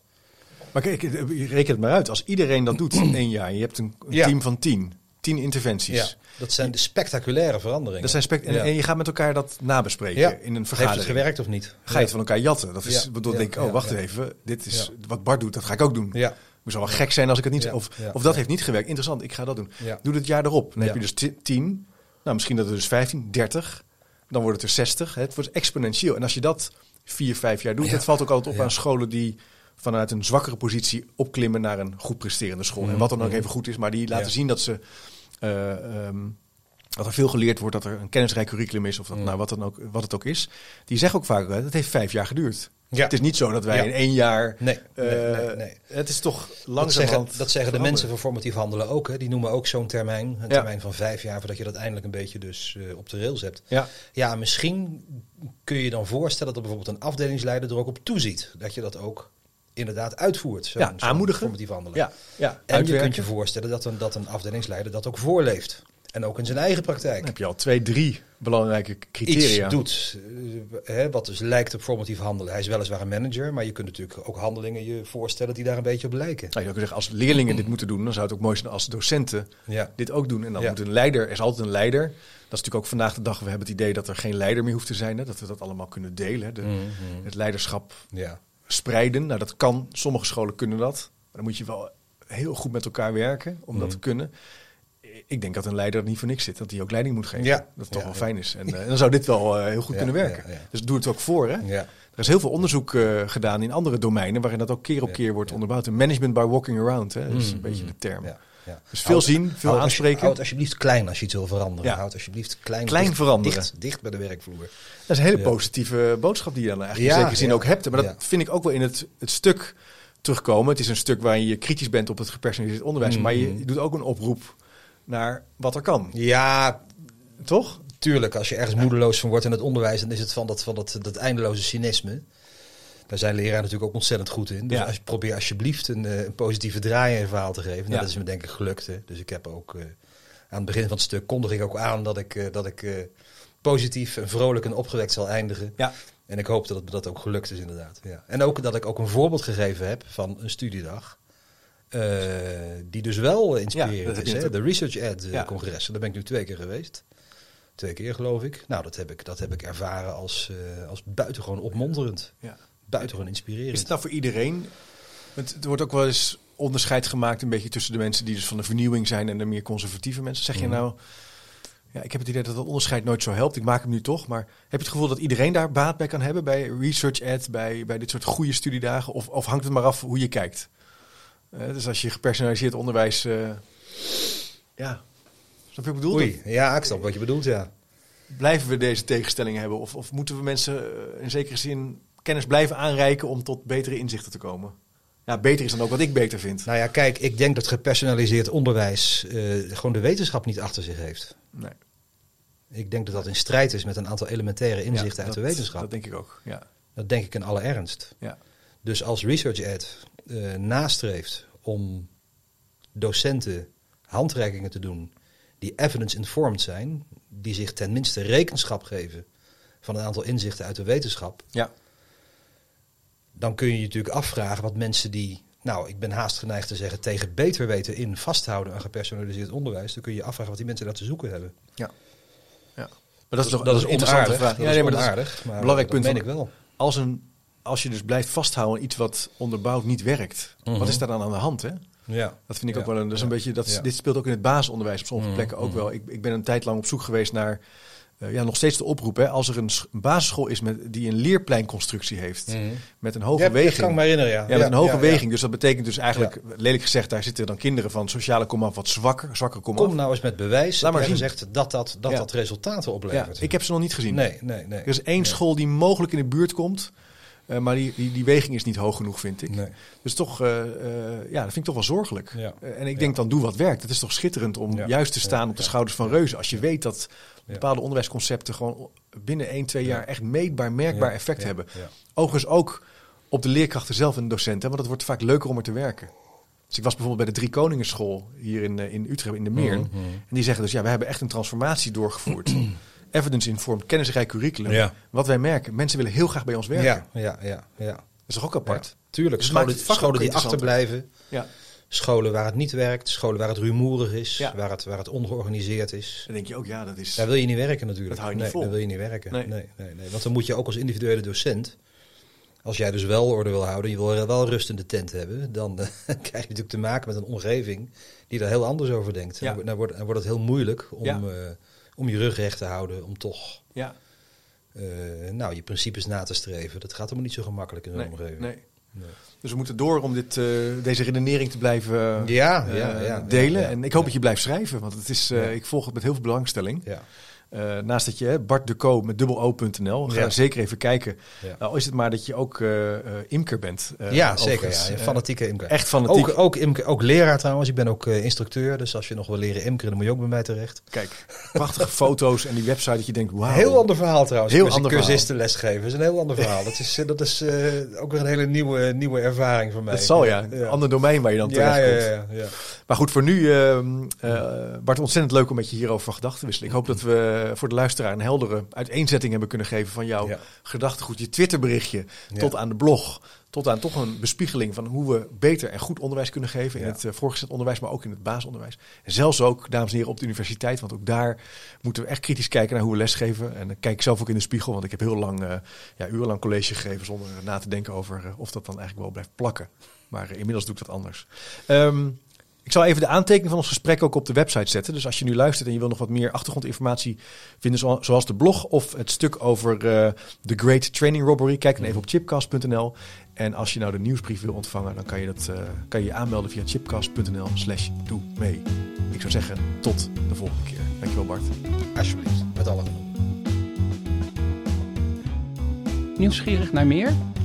Maar kijk, je reken het maar uit. Als iedereen dat doet in één jaar, je hebt een, een Ja. team van tien, tien interventies. ja, dat zijn de spectaculaire veranderingen. Dat zijn spect- en, Ja. en je gaat met elkaar dat nabespreken Ja. in een Heeft vergadering. het gewerkt of niet? Ga je het van elkaar jatten? Dat is, bedoel, denk ik, oh, wacht even. Dit is wat Bart doet, dat ga ik ook doen. Ja. Het zou wel gek zijn als ik het niet... Of, of dat heeft niet gewerkt. Interessant, ik ga dat doen. Ja. Doe het jaar erop. Dan heb je dus ti- 10. Nou, misschien dat er dus 15, 30. Dan wordt het er 60. Het wordt exponentieel. En als je dat vier, vijf jaar doet... Het valt ook altijd op aan scholen die vanuit een zwakkere positie opklimmen naar een goed presterende school. En Mhm. wat dan ook Mhm. even goed is, maar die laten Ja. zien dat ze... eh, ehm, dat er veel geleerd wordt, dat er een kennisrijk curriculum is, of dat, nou, wat, dan ook, wat het ook is. Die zeggen ook vaak, het heeft vijf jaar geduurd. Ja. Het is niet zo dat wij Ja. in één jaar. Nee, nee, eh, nee, nee. Het is toch Dat zeggen, dat zeggen de mensen van formatief handelen ook. Hè. Die noemen ook zo'n termijn, een Ja. termijn van vijf jaar, voordat je dat eindelijk een beetje dus eh, op de rails hebt. Ja, Ja, misschien kun je je dan voorstellen dat bijvoorbeeld een afdelingsleider er ook op toeziet. Dat je dat ook inderdaad uitvoert. Ja, zo'n aanmoedigen. Formatief handelen. ja, ja. En je kunt je voorstellen dat een, dat een afdelingsleider dat ook voorleeft. En ook in zijn eigen praktijk. Dan heb je al twee, drie belangrijke criteria. Iets doet, eh, hè, wat dus lijkt op formatief handelen. Hij is weliswaar een manager, maar je kunt natuurlijk ook handelingen je voorstellen die daar een beetje op lijken. Nou, je zou kunnen zeggen, als leerlingen dit moeten doen, dan zou het ook mooi zijn als docenten Ja. dit ook doen. En dan Ja. moet een leider, er is altijd een leider. Dat is natuurlijk ook vandaag de dag, we hebben het idee dat er geen leider meer hoeft te zijn. Hè? Dat we dat allemaal kunnen delen. Mhm. Het leiderschap Ja. Spreiden. Nou, dat kan. Sommige scholen kunnen dat. Maar dan moet je wel heel goed met elkaar werken om dat Mhm. te kunnen. Ik denk dat een leider niet voor niks zit. Dat hij ook leiding moet geven. Ja. Dat het toch Ja, wel fijn is. En eh, dan zou dit wel eh, heel goed Ja, kunnen werken. Dus doe het ook voor. Hè? Ja. Er is heel veel onderzoek eh, gedaan in andere domeinen. Waarin dat ook keer op keer wordt onderbouwd. En management by walking around. Hè? Dat is een Mhm, beetje mhm. de term. Ja. Dus veel Houd- zien, veel houd aanspreken. Houd alsjeblieft klein als je iets wil veranderen. Ja. Houd alsjeblieft klein, Klein dicht, veranderen. Dicht, dicht bij de werkvloer. Dat is een hele positieve boodschap die je dan eigenlijk in zekere zin ook hebt. Maar dat vind ik ook wel in het, het stuk terugkomen. Het is een stuk waarin je kritisch bent op het gepersonaliseerd onderwijs. Mhm. Maar je, je doet ook een oproep naar wat er kan. Ja, Toch? tuurlijk. Als je ergens moedeloos van wordt in het onderwijs, dan is het van dat, van dat, dat eindeloze cynisme. Daar zijn leraren natuurlijk ook ontzettend goed in. Dus Ja. als je, probeer alsjeblieft een, eh, een positieve draai in je verhaal te geven. Nou, Ja. Dat is me denk ik gelukt. Hè. Dus ik heb ook eh, aan het begin van het stuk kondig ik ook aan dat ik, eh, dat ik positief en vrolijk en opgewekt zal eindigen. Ja. En ik hoop dat het dat ook gelukt is inderdaad. Ja. En ook dat ik ook een voorbeeld gegeven heb van een studiedag. die dus wel inspirerend is. Hè? De Research Ed Ja. congressen. Daar ben ik nu twee keer geweest. Twee keer geloof ik. Nou, dat heb ik, dat heb ik ervaren als, als buitengewoon opmonterend. Ja. Buitengewoon inspirerend. Is het nou voor iedereen? Want er wordt ook wel eens onderscheid gemaakt een beetje tussen de mensen die dus van de vernieuwing zijn en de meer conservatieve mensen. Zeg je Mhm. nou, ja, ik heb het idee dat dat onderscheid nooit zo helpt. Ik maak hem nu toch. Maar heb je het gevoel dat iedereen daar baat bij kan hebben? Bij Research Ed, bij, bij dit soort goede studiedagen? Of, of hangt het maar af hoe je kijkt? Eh, dus als je gepersonaliseerd onderwijs... eh, ja, snap je wat ik bedoel? Oei, ja, ik snap wat je bedoelt, ja. Blijven we deze tegenstellingen hebben? Of, of moeten we mensen eh, in zekere zin kennis blijven aanreiken om tot betere inzichten te komen? Ja, beter is dan ook wat ik beter vind. Nou ja, kijk, ik denk dat gepersonaliseerd onderwijs eh, gewoon de wetenschap niet achter zich heeft. Nee. Ik denk dat dat in strijd is met een aantal elementaire inzichten Ja, uit de wetenschap. Dat denk ik ook, ja. Dat denk ik in alle ernst. ja. Dus als Research Ed eh, nastreeft om docenten handreikingen te doen die evidence-informed zijn, die zich tenminste rekenschap geven van een aantal inzichten uit de wetenschap, Ja. Dan kun je je natuurlijk afvragen wat mensen die, nou, ik ben haast geneigd te zeggen, tegen beter weten in vasthouden aan gepersonaliseerd onderwijs, dan kun je je afvragen wat die mensen daar te zoeken hebben. Ja. ja. Maar dat is toch dat is een interessante onaardig. vraag. Dat Ja, is nee, maar dat is belangrijk dat punt. meen van- ik wel. Als, een, als je dus blijft vasthouden aan iets wat onderbouwd niet werkt, Mhm. wat is daar dan aan de hand? Hè? Ja. Dat vind ik Ja, ook wel een. Dat is een ja, beetje, dat, is- ja. Dit speelt ook in het basisonderwijs op sommige Mhm, plekken ook mhm. wel. Ik, ik ben een tijd lang op zoek geweest naar. Eh, ja, nog steeds de oproep. Hè, als er een, sch- een basisschool is met, die een leerpleinconstructie heeft. Mhm. Met een hoge Ja, dat weging. kan ik me herinneren, ja. Ja, met een hoge weging. Dus dat betekent dus eigenlijk, lelijk gezegd, daar zitten dan kinderen van sociale komaf wat zwakker, zwakker komaf. Kom nou eens met bewijs. Laat maar en zien. zegt dat dat, dat, dat resultaten oplevert. ik heb ze nog niet gezien. Nee, nee, nee. Er is één Nee. school die mogelijk in de buurt komt. Eh, maar die, die, die weging is niet hoog genoeg, vind ik. Nee. Dus toch, eh, eh, ja, dat vind ik toch wel zorgelijk. Ja. En ik Ja. denk dan, doe wat werkt. Het is toch schitterend om Ja. juist te staan op de schouders van reuzen. Als je weet dat bepaalde onderwijsconcepten gewoon binnen 1, 2 Ja. jaar echt meetbaar, merkbaar effect hebben. Overigens ook op de leerkrachten zelf en de docenten. Want het wordt vaak leuker om er te werken. Dus ik was bijvoorbeeld bij de Drie Koningen School hier in, in Utrecht, in de Meer. Mhm. En die zeggen dus, ja, we hebben echt een transformatie doorgevoerd. Evidence-informed, kennisrijk curriculum. Ja. Wat wij merken, mensen willen heel graag bij ons werken. Ja, ja, ja, ja. Dat is toch ook apart? Ja, tuurlijk. Dus scholen scholen die achterblijven. Ja. Scholen waar het niet werkt. Scholen waar het rumoerig is. Ja. Waar, het, waar het ongeorganiseerd is. Dan denk je ook, ja, dat is... Daar wil je niet werken natuurlijk. Dat hou je niet nee, vol. daar wil je niet werken. Nee. Nee. Nee, nee, Want dan moet je ook als individuele docent... Als jij dus wel orde wil houden, je wil wel rust in de tent hebben... dan eh, krijg je natuurlijk te maken met een omgeving die daar heel anders over denkt. Ja. Dan, wordt, dan wordt het heel moeilijk om, Ja. eh, om je rug recht te houden... om toch Ja, eh, nou, je principes na te streven. Dat gaat helemaal niet zo gemakkelijk in zo'n nee, omgeving. nee. Nee. Dus we moeten door om dit, eh, deze redenering te blijven eh, Ja, eh, ja, ja, delen. ja, ja. en ik hoop Ja. dat je blijft schrijven, want het is, Ja. ik volg het met heel veel belangstelling. Ja. Eh, naast dat je hè, Bart de Co met dubbel O.nl, ga Ja. zeker even kijken. Ja. Nou, is het maar dat je ook eh, eh, imker bent. ja, zeker. Ja. Fanatieke imker. echt fanatiek. Ook, ook, imker, ook leraar trouwens. Ik ben ook instructeur. Dus als je nog wil leren imkeren, dan moet je ook bij mij terecht. Kijk, prachtige foto's en die website dat je denkt, wauw. Heel ander verhaal trouwens. Heel ander verhaal. Cursisten lesgeven is een heel ander verhaal. dat is, dat is ook weer een hele nieuwe, nieuwe ervaring voor mij. Dat zal ja, een ander domein waar je dan terecht ja, komt. ja, ja. Maar goed, voor nu, ehm, eh, Bart, ontzettend leuk om met je hierover van gedachten te wisselen. Ik hoop dat we voor de luisteraar een heldere uiteenzetting hebben kunnen geven van jouw Ja. gedachtegoed, je Twitterberichtje, Ja. tot aan de blog, tot aan toch een bespiegeling van hoe we beter en goed onderwijs kunnen geven in Ja. het uh, voorgezet onderwijs, maar ook in het basisonderwijs. En zelfs ook, dames en heren, op de universiteit, want ook daar moeten we echt kritisch kijken naar hoe we lesgeven. En dan kijk ik zelf ook in de spiegel, want ik heb heel lang, eh, ja, urenlang college gegeven zonder na te denken over eh, of dat dan eigenlijk wel blijft plakken. Maar eh, inmiddels doe ik dat anders. Ehm, ik zal even de aantekening van ons gesprek ook op de website zetten. Dus als je nu luistert en je wil nog wat meer achtergrondinformatie vinden, zo- zoals de blog of het stuk over eh, The Great Training Robbery, kijk dan even op chipcast.nl. En als je nou de nieuwsbrief wil ontvangen, dan kan je dat, eh, kan je, je aanmelden via chipcast.nl slash doe mee. Ik zou zeggen, tot de volgende keer. Dankjewel Bart. Alsjeblieft, met alle. Nieuwsgierig naar meer?